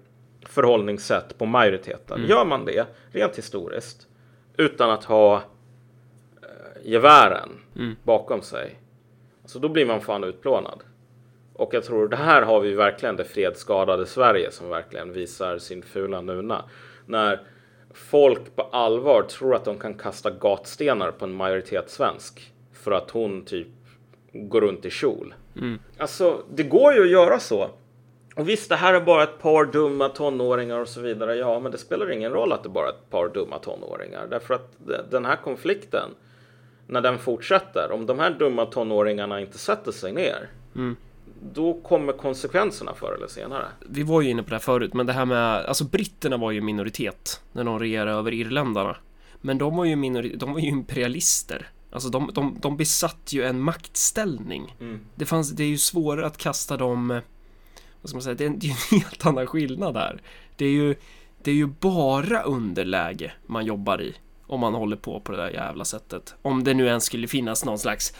förhållningssätt på majoriteten. Gör man det, rent historiskt, utan att ha eh, gevären bakom sig, så då blir man fan utplånad. Och jag tror det här har vi verkligen det fredsskadade Sverige som verkligen visar sin fula nuna. När folk på allvar tror att de kan kasta gatstenar på en majoritetssvensk för att hon typ går runt i kjol. Alltså, det går ju att göra så. Och visst, det här är bara ett par dumma tonåringar och så vidare. Ja, men det spelar ingen roll att det bara är ett par dumma tonåringar. Därför att de- den här konflikten, när den fortsätter, om de här dumma tonåringarna inte sätter sig ner, då kommer konsekvenserna förr eller senare. Vi var ju inne på det här förut, men det här med, alltså britterna var ju minoritet när de regerade över irländarna. Men de var ju, minori- de var ju imperialister. Alltså de, de, de besatt ju en maktställning. Det, fanns, det är ju svårare att kasta dem, eh, vad ska man säga, det är, en, det är en helt annan skillnad här. Det är ju, det är ju bara underläge man jobbar i. Om man håller på på det där jävla sättet. Om det nu ens skulle finnas någon slags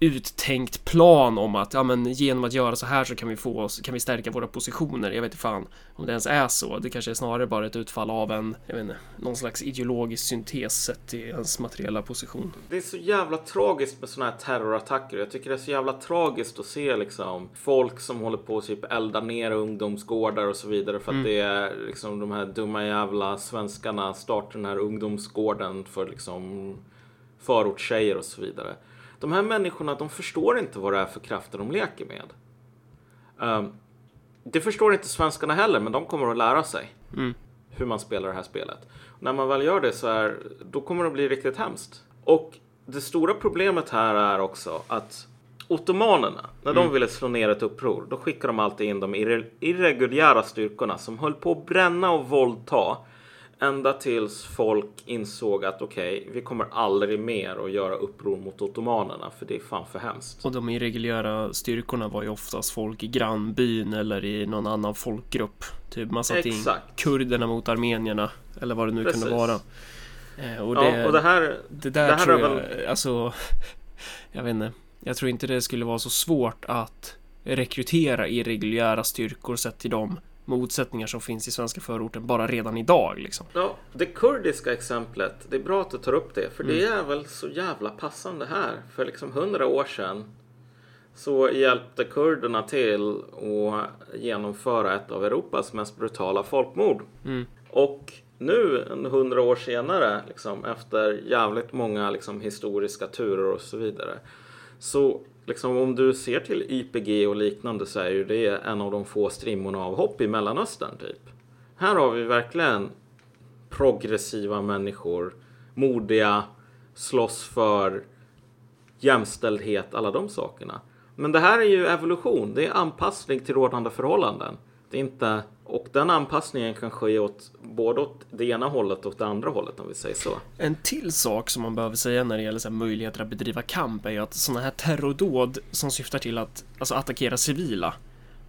uttänkt plan om att ja, men genom att göra så här så kan vi få oss, kan vi stärka våra positioner. Jag vet inte fan om det ens är så. Det kanske är snarare bara ett utfall av en, jag vet inte, någon slags ideologisk syntes sett till ens materiella position. Det är så jävla tragiskt med sådana här terrorattacker. Jag tycker det är så jävla tragiskt att se liksom folk som håller på att typ elda ner ungdomsgårdar och så vidare för att det är liksom de här dumma jävla svenskarna startar den här ungdomsgården för liksom förortstjejer och så vidare. De här människorna, de förstår inte vad det är för krafter de leker med. Ehm, det förstår inte svenskarna heller, men de kommer att lära sig hur man spelar det här spelet. Och när man väl gör det så är, då kommer det att bli riktigt hemskt. Och det stora problemet här är också att ottomanerna, när de ville slå ner ett uppror, då skickade de alltid in de irre- irreguljära styrkorna som höll på att bränna och våldta ända tills folk insåg att okej, vi kommer aldrig mer att göra uppror mot ottomanerna för det är fan för hemskt. Och de irreguljära styrkorna var ju oftast folk i grannbyn eller i någon annan folkgrupp. Typ man satte in Exakt. kurderna mot armenierna eller vad det nu Precis. kunde vara. Eh, och Ja, det, och det här, Det där Det här tror jag, väl- alltså, jag vet inte. Jag tror inte det skulle vara så svårt att rekrytera irreguljära styrkor sett till de motsättningar som finns i svenska förorten bara redan idag liksom. Ja, det kurdiska exemplet, det är bra att du tar upp det, för det är väl så jävla passande här. För liksom hundra år sedan så hjälpte kurderna till att genomföra ett av Europas mest brutala folkmord. Och nu, hundra år senare, liksom, efter jävligt många liksom, historiska turer och så vidare, så liksom, om du ser till YPG och liknande så är ju det en av de få strimmorna av hopp i Mellanöstern, typ. Här har vi verkligen progressiva människor, modiga, slåss för jämställdhet, alla de sakerna. Men det här är ju evolution, det är anpassning till rådande förhållanden. Det är inte, och den anpassningen kan ske åt både åt det ena hållet och det andra hållet om vi säger så. En till sak som man behöver säga när det gäller så möjligheter att bedriva kamp är ju att sådana här terrordåd som syftar till att alltså, attackera civila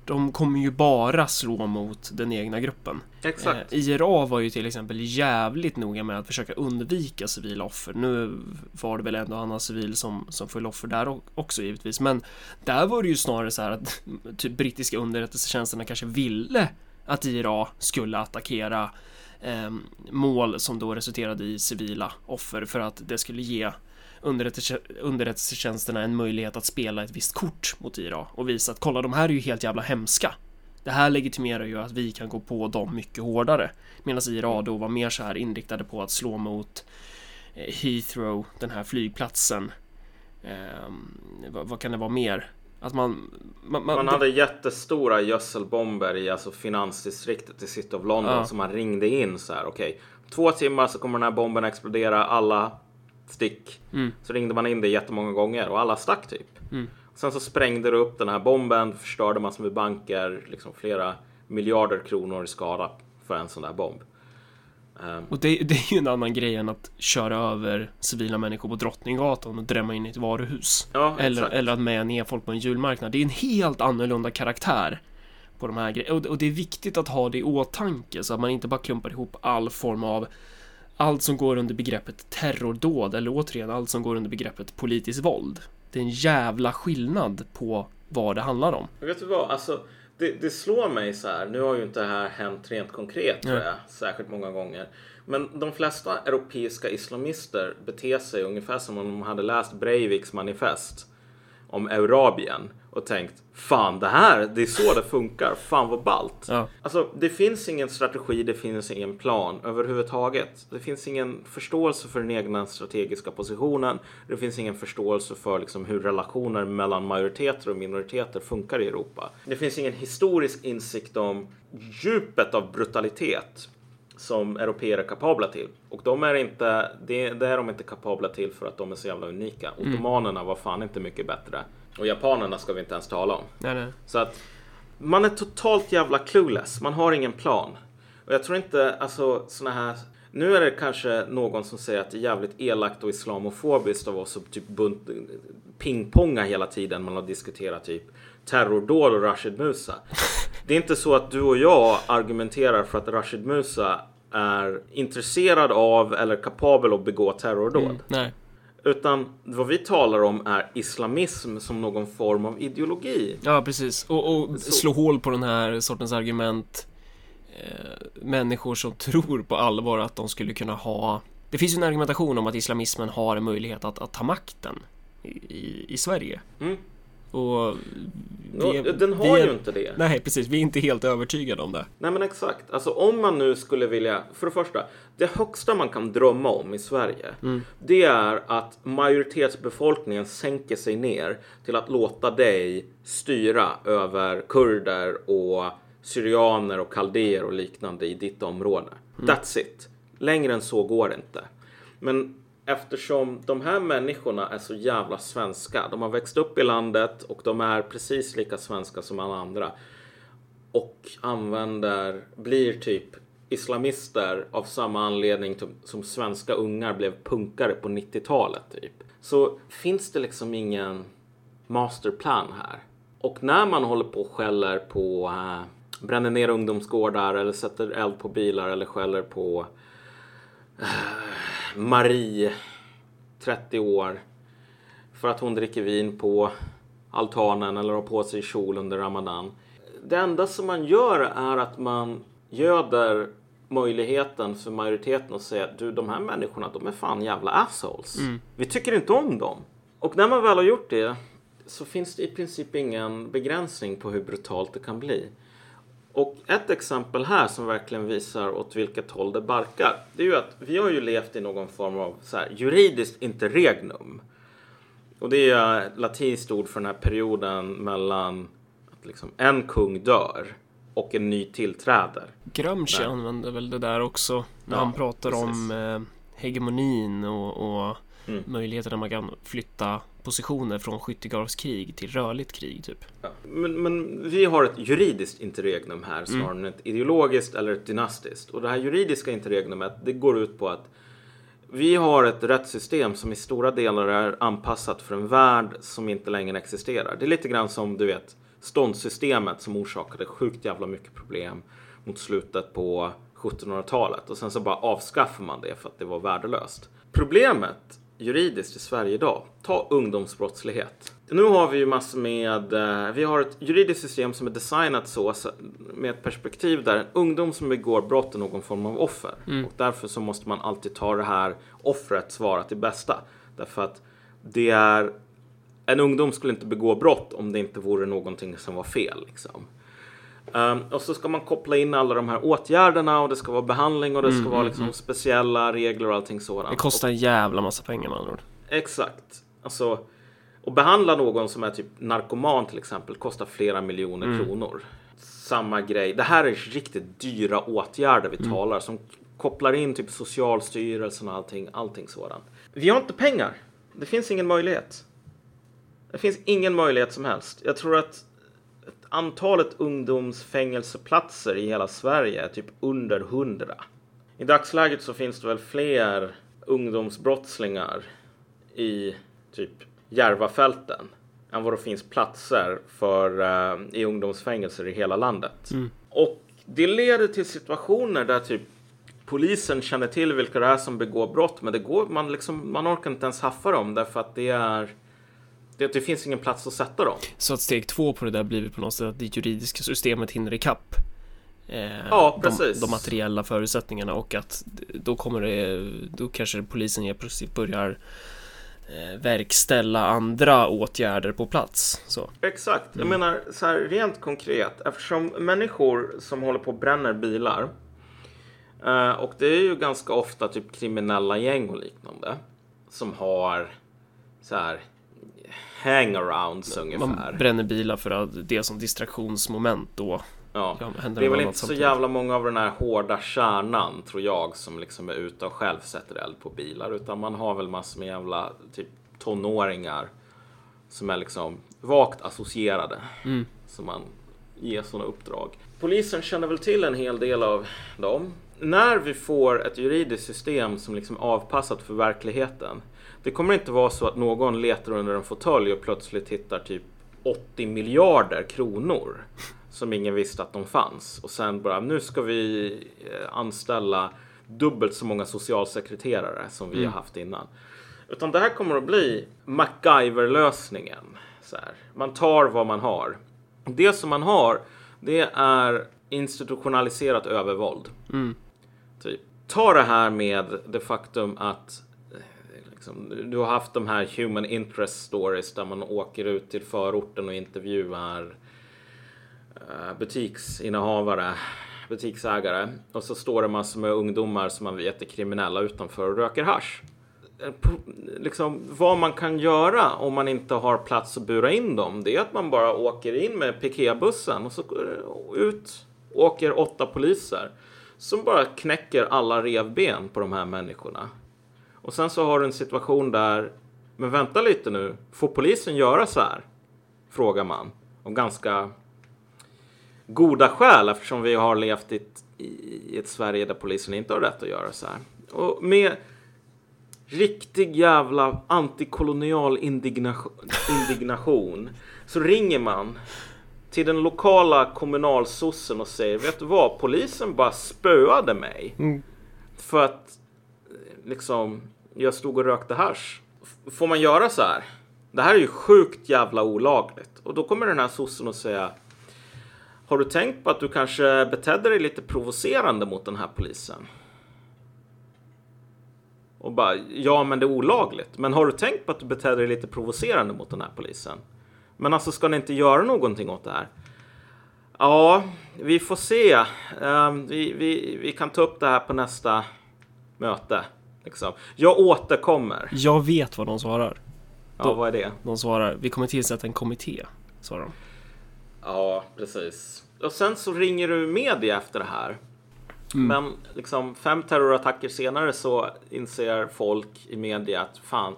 de kommer ju bara slå mot den egna gruppen. Exakt. Eh, IRA var ju till exempel jävligt noga med att försöka undvika civila offer. Nu var det väl ändå annan civil som, som föll offer där också givetvis, men där var det ju snarare så här att typ brittiska underrättelsetjänsterna kanske ville att IRA skulle attackera eh, mål som då resulterade i civila offer för att det skulle ge underrättelsetjänsterna en möjlighet att spela ett visst kort mot IRA och visa att kolla, de här är ju helt jävla hemska. Det här legitimerar ju att vi kan gå på dem mycket hårdare. Medan IRA då var mer så här inriktade på att slå mot eh, Heathrow, den här flygplatsen. Eh, vad, vad, kan det vara mer? Att man... Man, man, man hade jättestora gödselbomber i alltså finansdistriktet i City of London ja. som man ringde in så här. Okej, okay, två timmar så kommer den här bomben explodera. Alla stick. Mm. Så ringde man in det jättemånga gånger och alla stack typ. Mm. Sen så sprängde det upp den här bomben, förstörde massor med banker, liksom flera miljarder kronor i skada för en sån där bomb. Um, och det, det, är ju en annan grej än att köra över civila människor på Drottninggatan och drämma in i ett varuhus. Ja, eller, eller att mäja ner folk på en julmarknad. Det är en helt annorlunda karaktär på de här grejerna. Och, och det är viktigt att ha det i åtanke så att man inte bara klumpar ihop all form av allt som går under begreppet terrordåd eller återigen allt som går under begreppet politiskt våld. Det är en jävla skillnad på vad det handlar om. Vet du vad, alltså det, det slår mig så här. Nu har ju inte det här hänt rent konkret tror jag, särskilt många gånger. Men de flesta europeiska islamister beter sig ungefär som om de hade läst Breiviks manifest om Eurabien och tänkt fan det här, det är så det funkar, fan vad ballt. Ja. Alltså det finns ingen strategi, det finns ingen plan överhuvudtaget. Det finns ingen förståelse för den egna strategiska positionen. Det finns ingen förståelse för liksom, hur relationer mellan majoriteter och minoriteter funkar i Europa. Det finns ingen historisk insikt om djupet av brutalitet som europeer är kapabla till. Och de är inte, det, det, är de inte kapabla till för att de är så jävla unika. Mm. Ottomanerna var fan inte mycket bättre. Och japanerna ska vi inte ens tala om. Nej, nej. Så att man är totalt jävla clueless. Man har ingen plan. Och jag tror inte, alltså såna här nu är det kanske någon som säger att det är jävligt elakt och islamofobiskt av oss att typ bunt, pingponga hela tiden man har diskuterat typ terrordåd och Rashid Musa. Det är inte så att du och jag argumenterar för att Rashid Musa är intresserad av eller kapabel att begå terrordåd. Mm, nej. Utan vad vi talar om är islamism som någon form av ideologi. Ja, precis. Och, och slå hål på den här sortens argument. Eh, människor som tror på allvar att de skulle kunna ha... Det finns ju en argumentation om att islamismen har en möjlighet att, att ta makten i, i, Sverige. Mm. Och vi, den har är, ju inte det. Nej, precis. Vi är inte helt övertygade om det. Nej, men exakt. Alltså om man nu skulle vilja, för det första, det högsta man kan drömma om i Sverige, mm. det är att majoritetsbefolkningen sänker sig ner till att låta dig styra över kurder och syrianer och kaldéer och liknande i ditt område. Mm. That's it. Längre än så går det inte. Men eftersom de här människorna är så jävla svenska. De har växt upp i landet och de är precis lika svenska som alla andra. Och använder, blir typ islamister av samma anledning som svenska ungar blev punkare på 90-talet typ. Så finns det liksom ingen masterplan här. Och när man håller på och skäller på, äh, bränner ner ungdomsgårdar eller sätter eld på bilar eller skäller på äh, Marie, 30 år, för att hon dricker vin på altanen eller har på sig kjol under Ramadan. Det enda som man gör är att man göder möjligheten för majoriteten att säga du de här människorna de är fan jävla assholes. Mm. Vi tycker inte om dem. Och när man väl har gjort det så finns det i princip ingen begränsning på hur brutalt det kan bli. Och ett exempel här som verkligen visar åt vilket håll det barkar. Det är ju att vi har ju levt i någon form av så här, juridiskt interregnum. Och det är latinskt ord för den här perioden mellan att liksom en kung dör och en ny tillträder. Gramsci använder väl det där också när ja, han pratar precis. om eh, hegemonin och, och mm. möjligheterna man kan flytta positioner från skyttegravskrig till rörligt krig typ. Ja. Men, men vi har ett juridiskt interregnum här snarare än ett ideologiskt eller ett dynastiskt. Och det här juridiska interregnumet det går ut på att vi har ett rättssystem som i stora delar är anpassat för en värld som inte längre existerar. Det är lite grann som du vet ståndssystemet som orsakade sjukt jävla mycket problem mot slutet på 1700-talet och sen så bara avskaffar man det för att det var värdelöst. Problemet juridiskt i Sverige idag, ta ungdomsbrottslighet. Nu har vi ju massor med, eh, vi har ett juridiskt system som är designat så, med ett perspektiv där en ungdom som begår brott är någon form av offer. Och därför så måste man alltid ta det här offret svara till bästa. Därför att det är, en ungdom skulle inte begå brott om det inte vore någonting som var fel. Liksom. Um, och så ska man koppla in alla de här åtgärderna och det ska vara behandling och det ska vara liksom speciella regler och allting sådant. Det kostar en jävla massa pengar med andra ord. Exakt. Alltså, att behandla någon som är typ narkoman till exempel kostar flera miljoner kronor. Samma grej. Det här är riktigt dyra åtgärder vi talar som kopplar in typ Socialstyrelsen och allting, allting sådant. Vi har inte pengar. Det finns ingen möjlighet. Det finns ingen möjlighet som helst. Jag tror att antalet ungdomsfängelseplatser i hela Sverige är typ under hundra. I dagsläget så finns det väl fler ungdomsbrottslingar i typ Järvafälten än vad det finns platser för eh, i ungdomsfängelser i hela landet. Och det leder till situationer där typ polisen känner till vilka det är som begår brott, men det går, man, liksom, man orkar inte ens haffa dem därför att det är det, det finns ingen plats att sätta dem. Så att steg två på det där blir på något sätt att det juridiska systemet hinner ikapp. Eh, Ja, de, precis. de materiella förutsättningarna och att då kommer det, då kanske polisen helt plötsligt börjar eh, verkställa andra åtgärder på plats. Så. Exakt. Jag menar så här rent konkret. Eftersom människor som håller på och bränner bilar. eh, och det är ju ganska ofta typ kriminella gäng och liknande. Som har så här hangarounds ungefär. Man bränner bilar för att det är som distraktionsmoment då. Ja. Det är väl inte så jävla många av den här hårda kärnan tror jag som liksom är ute och själv sätter eld på bilar. Utan man har väl massor med jävla typ tonåringar som är liksom vagt associerade. Mm. Som man ger sådana uppdrag. Polisen känner väl till en hel del av dem. När vi får ett juridiskt system som liksom är avpassat för verkligheten. Det kommer inte vara så att någon letar under en fåtölj och plötsligt hittar typ 80 miljarder kronor som ingen visste att de fanns. Och sen bara, nu ska vi eh, anställa dubbelt så många socialsekreterare som vi har haft innan. Utan det här kommer att bli MacGyver-lösningen. Så här. Man tar vad man har. Det som man har, det är institutionaliserat övervåld. Typ. Ta det här med det faktum att liksom, du har haft de här human interest stories där man åker ut till förorten och intervjuar eh, butiksinnehavare, butiksägare. Och så står det massor med ungdomar som man vet är kriminella utanför och röker hasch. Eh, liksom, vad man kan göra om man inte har plats att bura in dem, det är att man bara åker in med piketbussen och så eh, ut åker åtta poliser som bara knäcker alla revben på de här människorna. Och sen så har du en situation där, men vänta lite nu, får polisen göra så här? Frågar man. Om ganska goda skäl eftersom vi har levt i ett, i ett Sverige där polisen inte har rätt att göra så här. Och med riktig jävla antikolonial indignation, indignation så ringer man till den lokala kommunalsossen och säger Vet du vad? Polisen bara spöade mig. För att liksom jag stod och rökte hasch. F- Får man göra så här? Det här är ju sjukt jävla olagligt. Och då kommer den här sossen och säga Har du tänkt på att du kanske betedde dig lite provocerande mot den här polisen? Och bara, ja men det är olagligt. Men har du tänkt på att du betedde dig lite provocerande mot den här polisen? Men alltså ska ni inte göra någonting åt det här? Ja, vi får se. Um, vi, vi, vi kan ta upp det här på nästa möte. Liksom. Jag återkommer. Jag vet vad de svarar. Ja, vad är det? De svarar, vi kommer tillsätta en kommitté. Svarar de. Ja, precis. Och sen så ringer du media efter det här. Men liksom fem terrorattacker senare så inser folk i media att fan,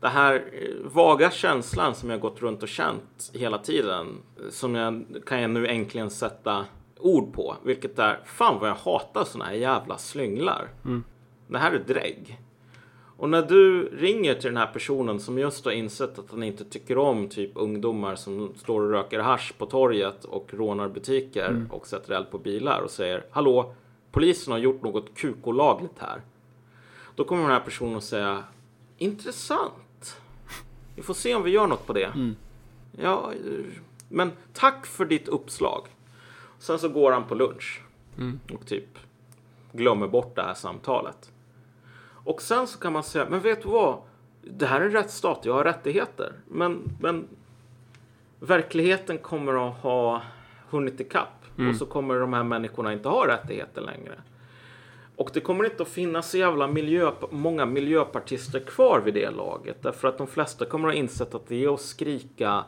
det här eh, vaga känslan som jag gått runt och känt hela tiden. Som jag kan jag nu äntligen sätta ord på. Vilket är, fan vad jag hatar såna här jävla slynglar. Det här är drägg. Och när du ringer till den här personen som just har insett att han inte tycker om typ ungdomar som står och röker hasch på torget och rånar butiker och sätter eld på bilar och säger Hallå, polisen har gjort något kukolagligt här. Då kommer den här personen att säga Intressant. Vi får se om vi gör något på det. Ja, eh, men tack för ditt uppslag. Sen så går han på lunch och typ glömmer bort det här samtalet. Och sen så kan man säga, men vet du vad? Det här är en rättsstat, jag har rättigheter. Men, men verkligheten kommer att ha hunnit ikapp. Och så kommer de här människorna inte ha rättigheter längre. Och det kommer inte att finnas så jävla miljö, många miljöpartister kvar vid det laget. Därför att de flesta kommer att ha insett att det är att skrika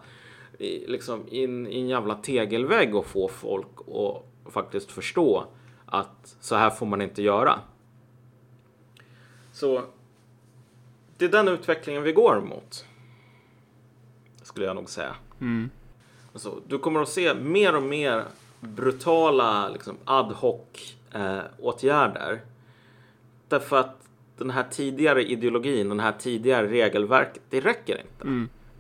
i, liksom in i en jävla tegelvägg och få folk att faktiskt förstå att så här får man inte göra. Så det är den utvecklingen vi går mot. Skulle jag nog säga. Alltså, du kommer att se mer och mer brutala liksom, ad hoc eh, åtgärder. Därför att den här tidigare ideologin, den här tidigare regelverket, det räcker inte.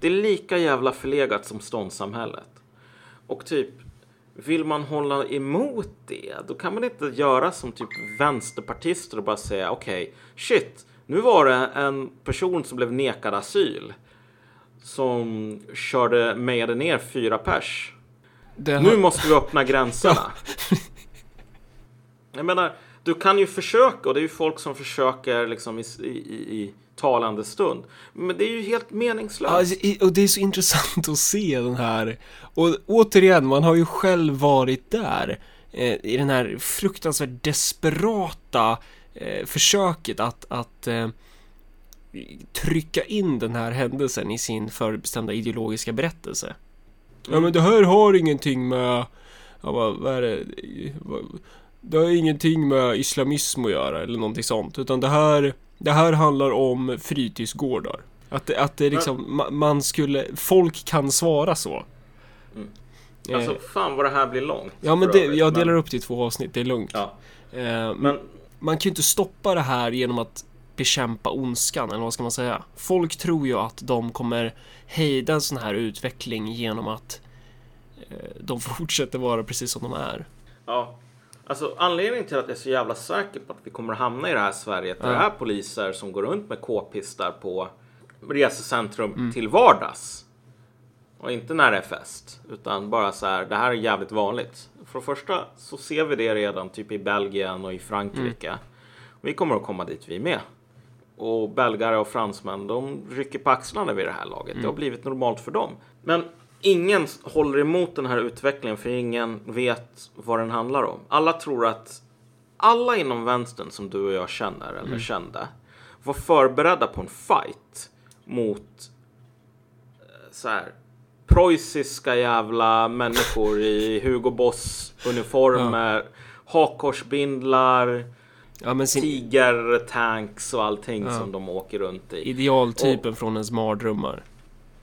Det är lika jävla förlegat som ståndssamhället. Och typ, vill man hålla emot det, då kan man inte göra som typ vänsterpartister och bara säga okej, shit, nu var det en person som blev nekad asyl som körde med ner fyra pers. Det Nu måste vi öppna gränserna. Jag menar, du kan ju försöka och det är ju folk som försöker liksom i, i, i talande stund. Men det är ju helt meningslöst. Ja, och det är så intressant att se den här. Och återigen, man har ju själv varit där. Eh, I den här fruktansvärt desperata eh, försöket att, att eh, trycka in den här händelsen i sin förbestämda ideologiska berättelse. Ja men det här har ingenting med, ja, vad, vad är det, vad, det har ingenting med islamism att göra eller någonting sånt. Utan det här, det här handlar om fritidsgårdar. Att det, att det liksom, ma- man skulle, folk kan svara så. Eh, Alltså fan vad det här blir långt. ja men det, jag delar upp det i två avsnitt, det är lugnt. Ja, Eh, men men man kan ju inte stoppa det här genom att bekämpa ondskan, eller vad ska man säga? Folk tror ju att de kommer hejda en sån här utveckling genom att eh, de fortsätter vara precis som de är. ja. Alltså anledningen till att jag är så jävla säker på att vi kommer att hamna i det här Sverige. Ja. det är poliser som går runt med k-pistar på resecentrum Mm. till vardags. Och inte när det är fest. Utan bara så här, det här är jävligt vanligt. För det första så ser vi det redan typ i Belgien och i Frankrike. Mm. Vi kommer att komma dit vi med. Och belgare och fransmän, de rycker på axlarna vid det här laget. Det har blivit normalt för dem. Men ingen håller emot den här utvecklingen för ingen vet vad den handlar om. Alla tror att alla inom vänstern som du och jag känner eller kände var förberedda på en fight mot eh, så här preussiska jävla människor i Hugo Boss uniformer, hakkorsbindlar, Ja sin tigertanks och allting Ja. som de åker runt i. idealtypen från ens mardrömmar.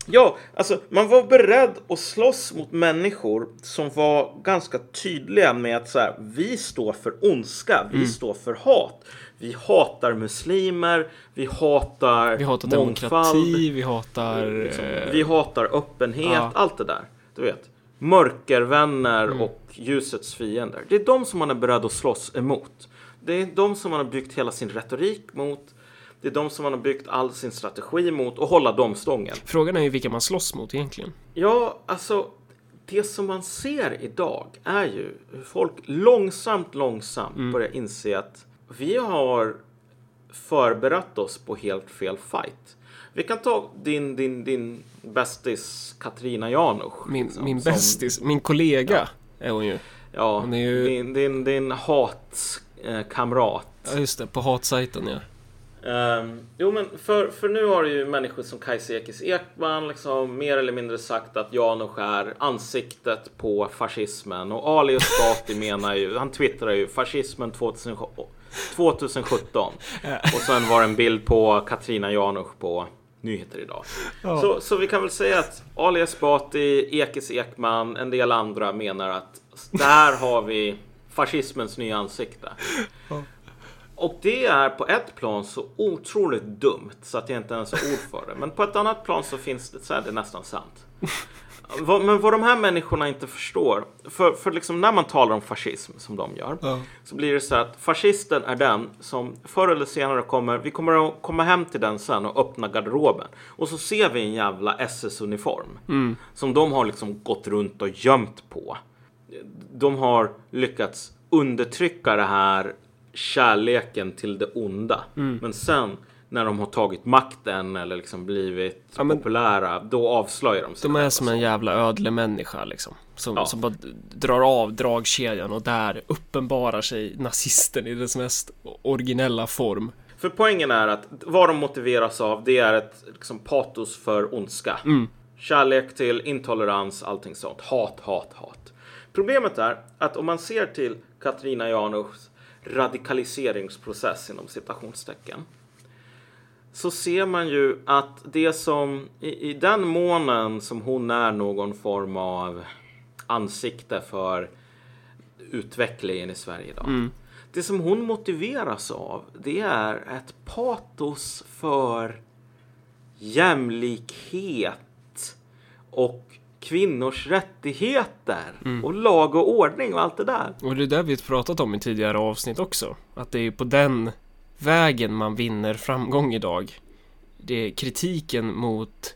Ja, alltså man var beredd att slåss mot människor som var ganska tydliga med att så här, vi står för ondska, vi står för hat. Vi hatar muslimer, vi hatar Vi hatar mångfald, demokrati, vi hatar... liksom, eh, vi hatar öppenhet, ja. allt det där. Du vet, mörkervänner Mm. och ljusets fiender. Det är de som man är beredd att slåss emot. Det är de som man har byggt hela sin retorik mot. Det är de som man har byggt all sin strategi mot och hålla dem stången. Frågan är ju vilka man slåss mot egentligen. Ja, alltså det som man ser idag är ju hur folk långsamt, långsamt Mm. börjar inse att vi har förberett oss på helt fel fight. Vi kan ta din, din, din bästis Katrina Janusz. Min, liksom, min bästis, min kollega är hon ju. Ja, hon är ju- din, din, din hatkamrat. Ja just det, på hatsajten ja. Ehm, jo men för, för nu har ju människor som Kajsa Ekis Ekman liksom mer eller mindre sagt att Janusz är ansiktet på fascismen och Ali Esbati menar ju, han twittrar ju fascismen 2017 2017 och sen var det en bild på Katrina Janusz på nyheter idag. Ja. Så, så vi kan väl säga att Ali Esbati, Ekis Ekman, en del andra menar att där har vi fascismens nya ansikte. Ja. Och det är på ett plan så otroligt dumt så att jag inte ens har ord för det. Men på ett annat plan så finns det, så är det nästan sant. Men vad de här människorna inte förstår, för, för liksom när man talar om fascism som de gör, Ja. så blir det så att fascisten är den som förr eller senare kommer, vi kommer att komma hem till den sen och öppna garderoben. Och så ser vi en jävla SS-uniform som de har liksom gått runt och gömt på. De har lyckats undertrycka det här kärleken till det onda. Men sen när de har tagit makten eller liksom blivit Ja, men- populära, då avslöjar de sig. De är som en jävla ödlemänniska liksom. Som, Ja. som bara drar av dragkedjan och där uppenbarar sig nazisten i dess mest originella form. För poängen är att vad de motiveras av, det är ett liksom, patos för ondska. Kärlek till intolerans, allting sånt. Hat, hat, hat. Problemet är att om man ser till Katarina Janouchs radikaliseringsprocess inom citationstecken så ser man ju att det som i, i den månen som hon är någon form av ansikte för utvecklingen i Sverige idag. Det som hon motiveras av, det är ett patos för jämlikhet och kvinnors rättigheter och lag och ordning och allt det där. Och det är det vi pratat om i tidigare avsnitt också. Att det är på den vägen man vinner framgång idag. Det kritiken mot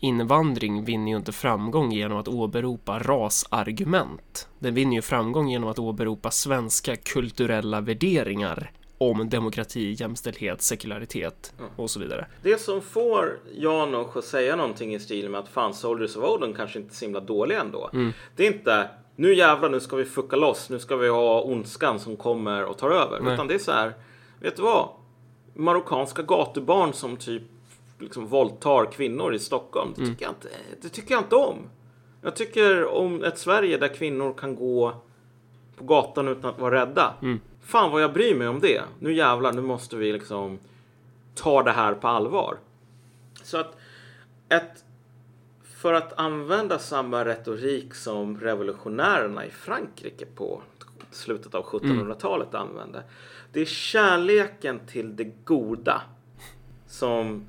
invandring vinner ju inte framgång genom att åberopa rasargument. Den vinner ju framgång genom att åberopa svenska kulturella värderingar om demokrati, jämställdhet, sekularitet och så vidare. Det som får Janosch att säga någonting i stil med att fan Soldiers of Odin kanske inte är så himla dåliga ändå. Det är inte nu jävlar nu ska vi fucka loss, nu ska vi ha ondskan som kommer och tar över. Nej. Utan det är så här, vet du vad? Marockanska gatubarn som typ liksom våldtar kvinnor i Stockholm. Det tycker, jag inte, det tycker jag inte om. Jag tycker om ett Sverige där kvinnor kan gå på gatan utan att vara rädda. Fan vad jag bryr mig om det. Nu jävlar, nu måste vi liksom ta det här på allvar. Så att ett, för att använda samma retorik som revolutionärerna i Frankrike på slutet av 1700-talet använde. Det är kärleken till det goda som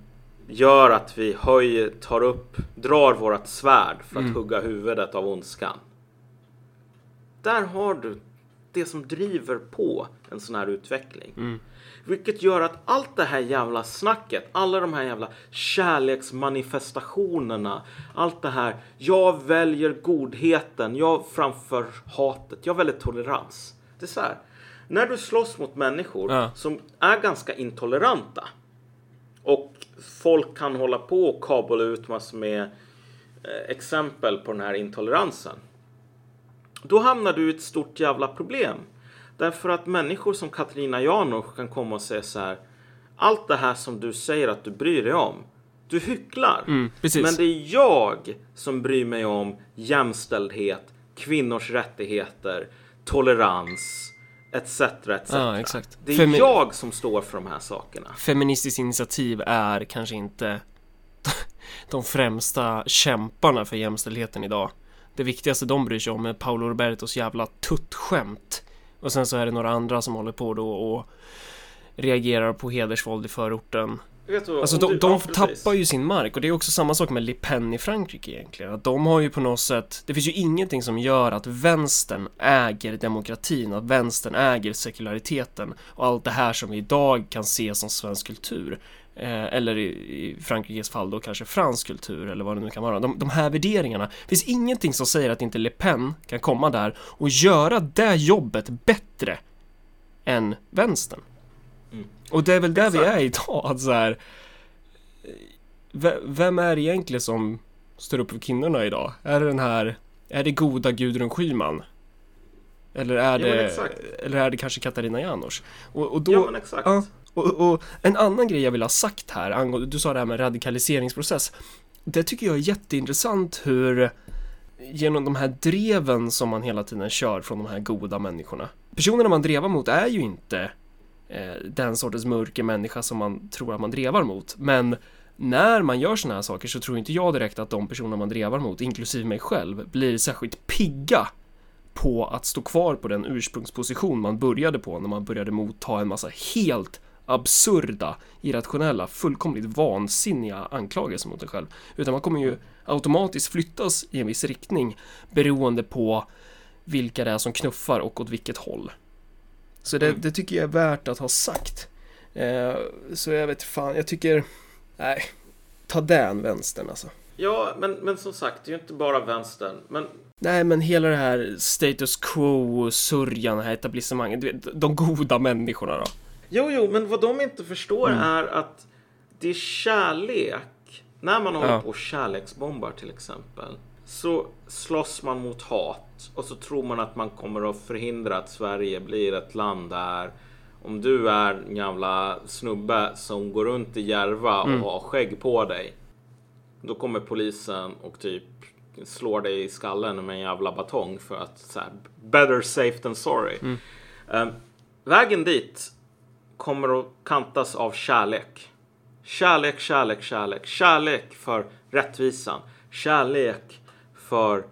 gör att vi höjer, tar upp, drar vårat svärd för att hugga huvudet av ondskan. Där har du det som driver på en sån här utveckling. Vilket gör att allt det här jävla snacket, alla de här jävla kärleksmanifestationerna, allt det här. Jag väljer godheten, jag framför hatet, jag väljer tolerans. Det är så här. När du slåss mot människor Ja. som är ganska intoleranta och folk kan hålla på och kabla ut massor med eh, exempel på den här intoleransen. Då hamnar du i ett stort jävla problem. Därför att människor som Katarina Janouch kan komma och säga så här. Allt det här som du säger att du bryr dig om. Du hycklar. Mm. Men det är jag som bryr mig om jämställdhet, kvinnors rättigheter, tolerans, etc. etc. Exakt. Det är Femi- jag som står för de här sakerna. Feministiskt initiativ är kanske inte de främsta kämparna för jämställdheten idag. Det viktigaste de bryr sig om är Paolo Robertos jävla tuttskämt. Och sen så är det några andra som håller på då och reagerar på hedersvåld i förorten. Du, Alltså de, du- de ja, tappar ju sin mark och det är också samma sak med Le Pen i Frankrike egentligen. Att de har ju på något sätt, det finns ju ingenting som gör att vänstern äger demokratin, att vänstern äger sekulariteten och allt det här som vi idag kan se som svensk kultur. Eh, eller i, Frankrikes fall då kanske fransk kultur eller vad det nu kan vara. De, de här värderingarna, det finns ingenting som säger att inte Le Pen kan komma där och göra det jobbet bättre än vänstern. Och det är väl där vi Exakt. är idag, att så här, Vem är det egentligen som står upp för kvinnorna idag? Är det den här, är det goda Gudrun Schyman? Eller är Ja, det, eller är det kanske Katarina Janouch? Och, och då, Ja men exakt. Ja, och, och en annan grej jag vill ha sagt här angående, du sa det här med radikaliseringsprocess. Det tycker jag är jätteintressant hur genom de här dreven som man hela tiden kör från de här goda människorna. Personerna man drevar mot är ju inte eh, den sortens mörker människa som man tror att man drevar mot. Men när man gör sådana här saker så tror inte jag direkt att de personer man drevar mot, inklusive mig själv, blir särskilt pigga på att stå kvar på den ursprungsposition man började på när man började motta en massa helt absurda, irrationella, fullkomligt vansinniga anklagelser mot en själv. Utan man kommer ju automatiskt flyttas i en viss riktning beroende på vilka det är som knuffar och åt vilket håll. Så det, Mm. det tycker jag är värt att ha sagt. Eh, så jag vet fan, jag tycker, nej, ta den vänstern alltså. Ja, men, men som sagt, det är ju inte bara vänstern. Men Nej, men hela det här status quo-sörjan, det här etablissemanget, de goda människorna då. Jo, jo, men vad de inte förstår Mm. är att det är kärlek. När man håller Ja. på och kärleksbombar till exempel. Så slåss man mot hat. Och så tror man att man kommer att förhindra att Sverige blir ett land där om du är en jävla snubbe som går runt i Järva och Mm. har skägg på dig. Då kommer polisen och typ slår dig i skallen med en jävla batong för att så här, better safe than sorry. Mm. Ehm, vägen dit kommer att kantas av kärlek. Kärlek, kärlek, kärlek. Kärlek för rättvisan. Kärlek för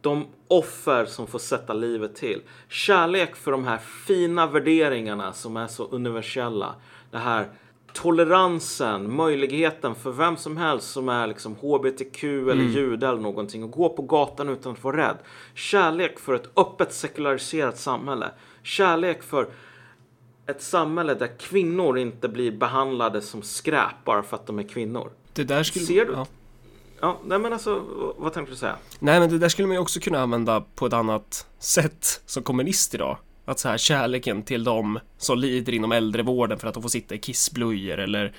de offer som får sätta livet till. Kärlek för de här fina värderingarna som är så universella. Det här toleransen, möjligheten för vem som helst som är liksom HBTQ eller jude eller någonting att gå på gatan utan att vara rädd. Kärlek för ett öppet sekulariserat samhälle. Kärlek för ett samhälle där kvinnor inte blir behandlade som skräp bara för att de är kvinnor. Det där skulle... Ser du? Ja. Ja, nej men alltså, vad tänkte du säga? Nej, men det där skulle man ju också kunna använda på ett annat sätt som kommunist idag. Att så här kärleken till dem som lider inom äldrevården för att de får sitta i kissblöjor eller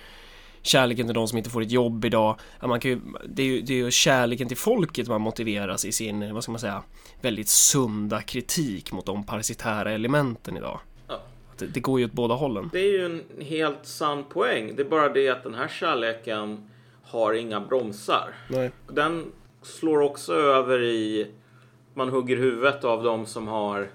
kärleken till de som inte får ett jobb idag. Ja, man kan ju, det, är ju, det är ju kärleken till folket man motiveras i sin, vad ska man säga, väldigt sunda kritik mot de parasitära elementen idag. Det, det går ju åt båda hållen. Det är ju en helt sann poäng. Det är bara det att den här kärleken har inga bromsar. Nej. Den slår också över i... Man hugger huvudet av de som har eh,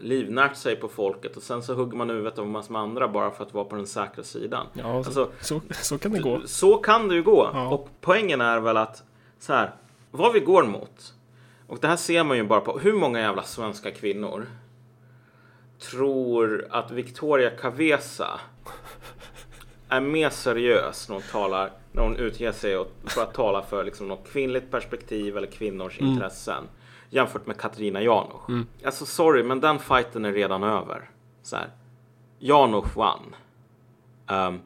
livnärt sig på folket och sen så hugger man huvudet av en massa andra bara för att vara på den säkra sidan. Ja, så, Alltså, så, så kan det gå. Så kan det ju gå. Ja. Och poängen är väl att så här, vad vi går mot. Och det här ser man ju bara på hur många jävla svenska kvinnor tror att Victoria Cavesa är mer seriös när hon talar, när hon utger sig för att tala för liksom något kvinnligt perspektiv eller kvinnors intressen jämfört med Katarina Janouch. Alltså sorry, men den fighten är redan över. Så här. Janouch vann. Um,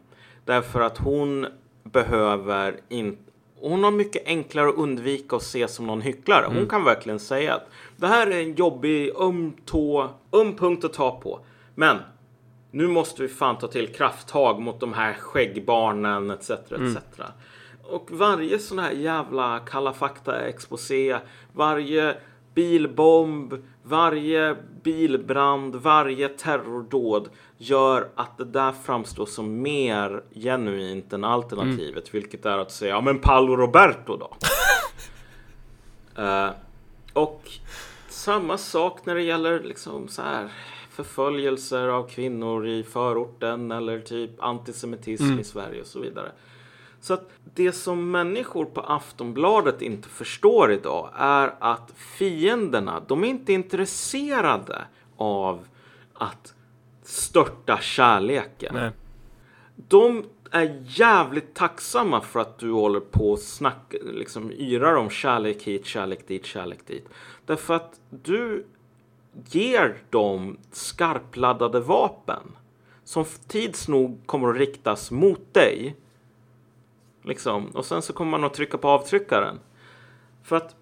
därför att hon behöver inte hon har mycket enklare att undvika att se som någon hycklare. Hon kan verkligen säga att det här är en jobbig, öm tå, öm punkt att ta på. Men nu måste vi fan ta till krafttag mot de här skäggbarnen etc. etc. Och varje sån här jävla Kalla fakta exposé, varje bilbomb, varje bilbrand, varje terrordåd gör att det där framstår som mer genuint än alternativet, vilket är att säga ja men Paolo Roberto då. Eh, och samma sak när det gäller liksom så här förföljelser av kvinnor i förorten eller typ antisemitism i Sverige och så vidare. Så att det som människor på Aftonbladet inte förstår idag är att fienderna, de är inte intresserade av att störta kärleken. Nej. De är jävligt tacksamma för att du håller på och snack, liksom yrar om kärlek hit, kärlek dit, kärlek dit. Därför att du ger dem skarpladdade vapen som tids nog kommer att riktas mot dig. Liksom. Och sen så kommer man att trycka på avtryckaren. För att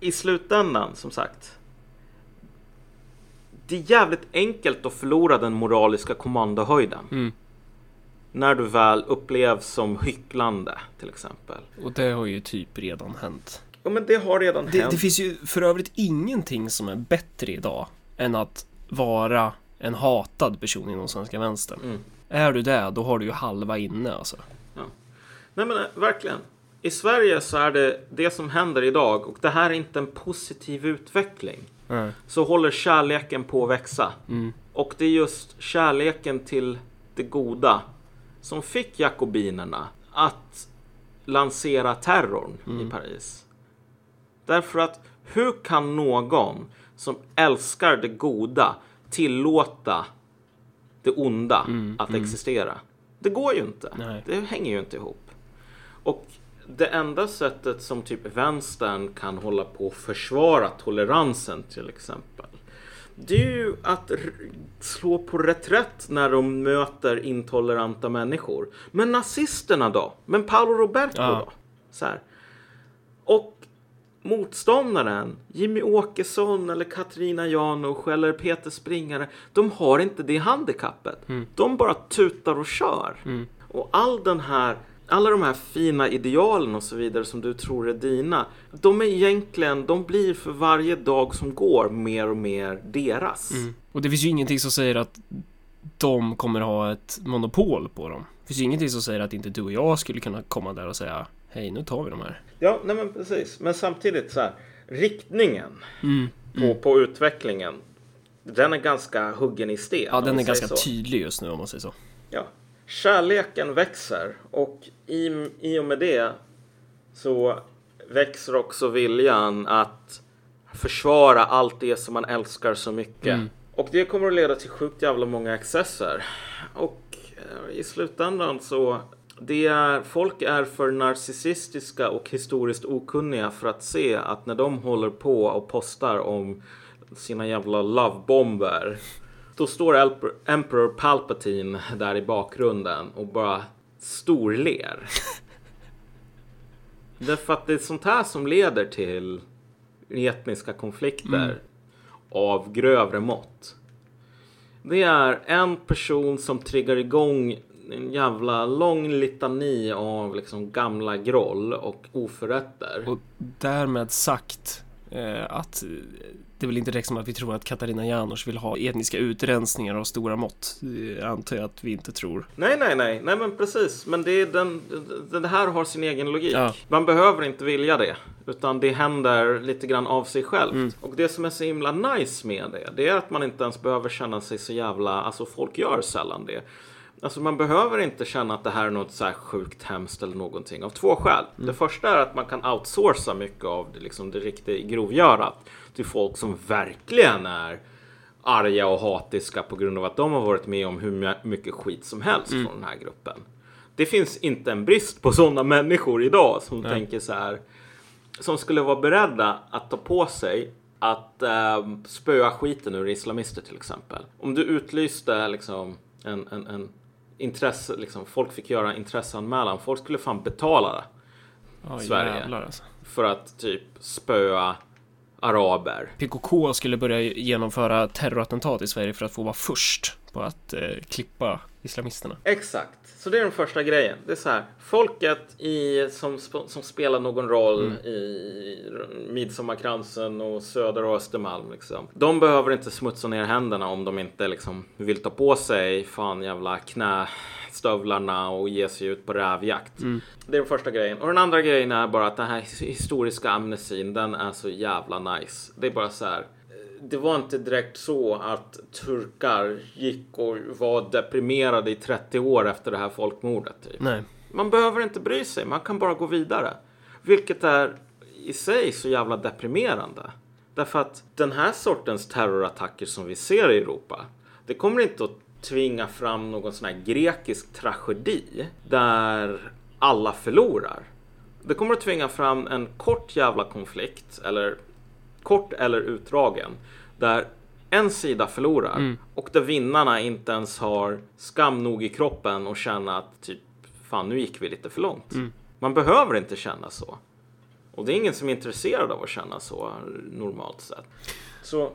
i slutändan, som sagt. Det är jävligt enkelt att förlora den moraliska kommandohöjden. Mm. När du väl upplevs som hycklande, till exempel. Och det har ju typ redan hänt. Ja, men det har redan Det, hänt. det finns ju för övrigt ingenting som är bättre idag än att vara en hatad person inom svenska vänstern. Mm. Är du det, då har du ju halva inne alltså. Nej men eh, verkligen. I Sverige så är det det som händer idag och det här är inte en positiv utveckling. Nej. Så håller kärleken på att växa. Mm. Och det är just kärleken till det goda som fick jakobinerna att lansera terrorn i Paris. Därför att hur kan någon som älskar det goda tillåta det onda att existera? Det går ju inte. Nej. Det hänger ju inte ihop. Och det enda sättet som typ vänstern kan hålla på och försvara toleransen till exempel. Det är ju att slå på reträtt när de möter intoleranta människor. Men nazisterna då? Men Paolo Roberto Ja. då? Så här. Och motståndaren, Jimmy Åkesson eller Katarina Janouch eller Peter Springare, de har inte det handikappet. De bara tutar och kör. Och all den här, alla de här fina idealen och så vidare som du tror är dina, de är egentligen, de blir för varje dag som går mer och mer deras. Och det finns ju ingenting som säger att de kommer ha ett monopol på dem. Det finns ju ingenting som säger att inte du och jag skulle kunna komma där och säga Hej, nu tar vi de här. Ja, nej men precis. Men samtidigt så här, riktningen Mm. på, på utvecklingen, den är ganska huggen i sten. Ja, den är ganska så. tydlig just nu om man säger så. Ja. Kärleken växer och i, i och med det så växer också viljan att försvara allt det som man älskar så mycket. Mm. Och det kommer att leda till sjukt jävla många excesser. Och eh, i slutändan så det är, folk är för narcissistiska och historiskt okunniga för att se att när de håller på och postar om sina jävla lovebomber då står Emperor- Palpatine där i bakgrunden och bara storler. Därför att det är sånt här som leder till etniska konflikter av grövre mått. Det är en person som triggar igång en jävla lång litani av liksom gamla groll och oförrätter. Och därmed sagt eh, att det väl inte räcker som att vi tror att Katarina Janouch vill ha etniska utrensningar av stora mått. Det antar jag att vi inte tror. Nej, nej, nej, nej, men precis. Men det, är den, det, här har sin egen logik. Ja. Man behöver inte vilja det, utan det händer lite grann av sig självt. Mm. Och det som är så himla nice med det, det är att man inte ens behöver känna sig så jävla, alltså folk gör sällan det. Alltså man behöver inte känna att det här är något så här sjukt hemskt eller någonting av två skäl. Mm. Det första är att man kan outsourca mycket av det, liksom det riktigt grovgörat till folk som verkligen är arga och hatiska på grund av att de har varit med om hur my- mycket skit som helst Mm. från den här gruppen. Det finns inte en brist på sådana människor idag som Nej. tänker så här. Som skulle vara beredda att ta på sig att eh, spöa skiten ur islamister till exempel. Om du utlyste liksom en, en, en intresse, liksom, folk fick göra intresseanmälan. Folk skulle fan betala Ja, Sverige. jävlar alltså. för att typ spöa araber. PKK skulle börja genomföra terrorattentat i Sverige för att få vara först på att eh, klippa islamisterna. Exakt, så det är den första grejen. Det är så här, folket i, som, som spelar någon roll Mm. i Midsommarkransen och Söder och Östermalm. Liksom. De behöver inte smutsa ner händerna om de inte liksom, vill ta på sig fan jävla knästövlarna och ge sig ut på rävjakt. Mm. Det är den första grejen. Och den andra grejen är bara att den här his- historiska amnesin, den är så jävla nice. Det är bara så här. Det var inte direkt så att turkar gick och var deprimerade i 30 år efter det här folkmordet. Typ. Nej. Man behöver inte bry sig, man kan bara gå vidare. Vilket är i sig så jävla deprimerande. Därför att den här sortens terrorattacker som vi ser i Europa, det kommer inte att tvinga fram någon sån här grekisk tragedi där alla förlorar. Det kommer att tvinga fram en kort jävla konflikt, eller kort eller utdragen, där en sida förlorar och där vinnarna inte ens har skam nog i kroppen och känna att typ fan nu gick vi lite för långt. Man behöver inte känna så. Och det är ingen som är intresserad av att känna så normalt sett. Så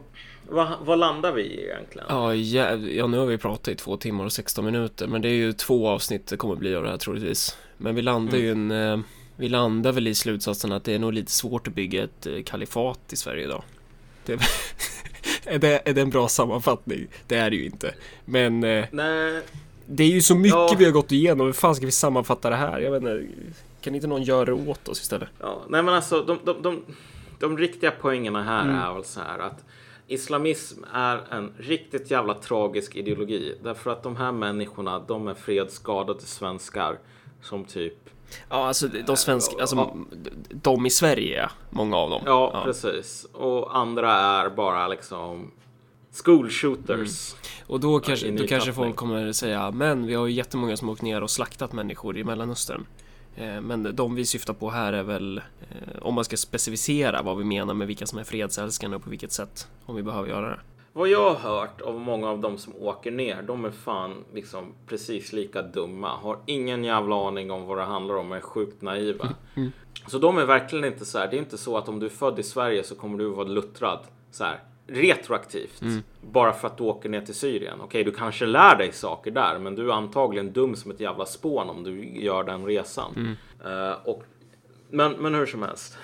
vad, vad landar vi i egentligen? Ja, jä- ja, nu har vi pratat i två timmar och 16 minuter, men det är ju två avsnitt det kommer bli av det här troligtvis. Men vi landar ju en... Eh, vi landar väl i slutsatsen att det är nog lite svårt att bygga ett eh, kalifat i Sverige idag. Det, är, det, är det en bra sammanfattning? Det är det ju inte. Men eh, Nej, det är ju så mycket Ja. vi har gått igenom. Hur fan ska vi sammanfatta det här? Jag vet inte. Kan inte någon göra det åt oss istället? Ja, nej men alltså de, de, de, de riktiga poängerna här Mm. är väl så här att islamism är en riktigt jävla tragisk ideologi. Därför att de här människorna, de är fredsskadade svenskar Som typ Ja, alltså de svenska, alltså de i Sverige, ja, många av dem. Ja, precis. Och andra är bara liksom school shooters. Och då kanske, då kanske folk kommer säga, men vi har ju jättemånga som åkt ner och slaktat människor i Mellanöstern. Eh, Men de vi syftar på här är väl, eh, om man ska specificera vad vi menar med vilka som är fredsälskande och på vilket sätt, om vi behöver göra det. Vad jag har hört av många av dem som åker ner, de är fan liksom precis lika dumma. Har ingen jävla aning om vad det handlar om och är sjukt naiva. Så de är verkligen inte så här. Det är inte så att om du är född i Sverige så kommer du vara luttrad så här retroaktivt. Bara för att du åker ner till Syrien. Okej, du kanske lär dig saker där, men du är antagligen dum som ett jävla spån om du gör den resan. Eh, och, men, men hur som helst.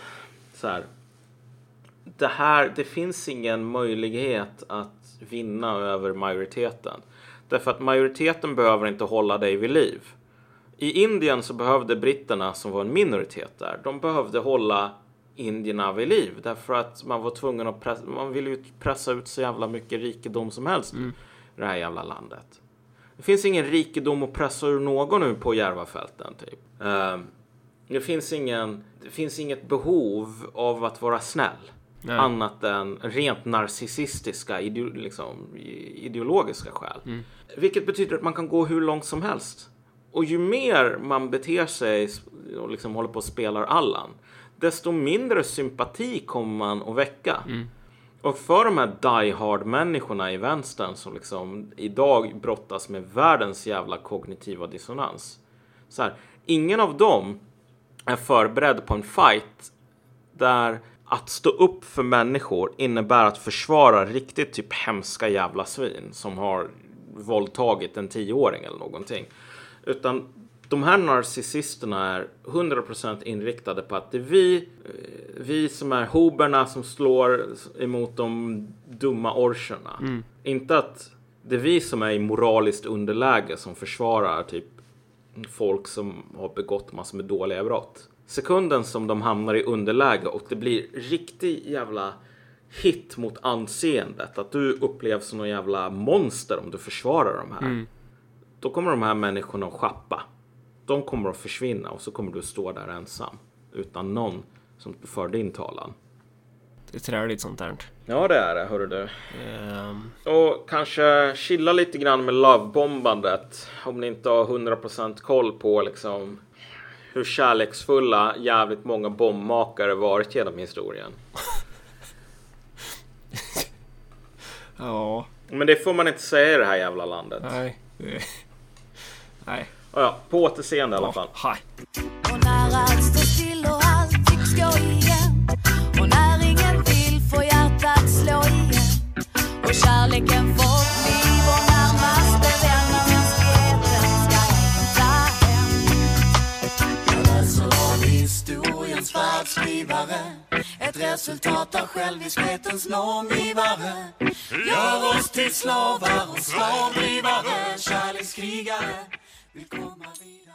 Så här det här, det finns ingen möjlighet att vinna över majoriteten. Därför att majoriteten behöver inte hålla dig vid liv. I Indien så behövde britterna, som var en minoritet där, de behövde hålla indierna vid liv. Därför att man var tvungen att pressa, man ville ju pressa ut så jävla mycket rikedom som helst i det här jävla landet. Det finns ingen rikedom att pressa ur någon nu på Järvafälten typ. Ehm, det finns ingen, det finns inget behov av att vara snäll. Nej. Annat än rent narcissistiska ideo, liksom, ideologiska skäl. Vilket betyder att man kan gå hur långt som helst. Och ju mer man beter sig och liksom håller på och spelar Allan, desto mindre sympati kommer man att väcka. Och för de här die hard människorna i vänstern som liksom idag brottas med världens jävla kognitiva dissonans. Så här, ingen av dem är förberedd på en fight där att stå upp för människor innebär att försvara riktigt typ hemska jävla svin som har våldtagit en tioåring eller någonting. Utan de här narcissisterna är 100% inriktade på att det är vi, eh, vi som är hoberna som slår emot de dumma orcherna. Inte att det är vi som är i moraliskt underläge som försvarar typ folk som har begått massor med dåliga brott. Sekunden som de hamnar i underläge och det blir riktig jävla hit mot anseendet, att du upplevs som någon jävla monster om du försvarar de här. Då kommer de här människorna att schappa. De kommer att försvinna och så kommer du stå där ensam. Utan någon som för din talan. Det är träligt sånt där. Ja, det är det, hörru du. Ehm, Och kanske chilla lite grann med lovebombandet. Om ni inte har 100% koll på liksom hur kärleksfulla jävligt många bombmakare varit genom historien. ja, Men det får man inte säga i det här jävla landet. nej. Nej. Ja, ja, på återseende i alla fall. Ja, hej. Historiens Ett resultat av själviskhetens normgivare. Gör oss till slavar och slavdrivare Kärlekskrigare. Vill komma vidare.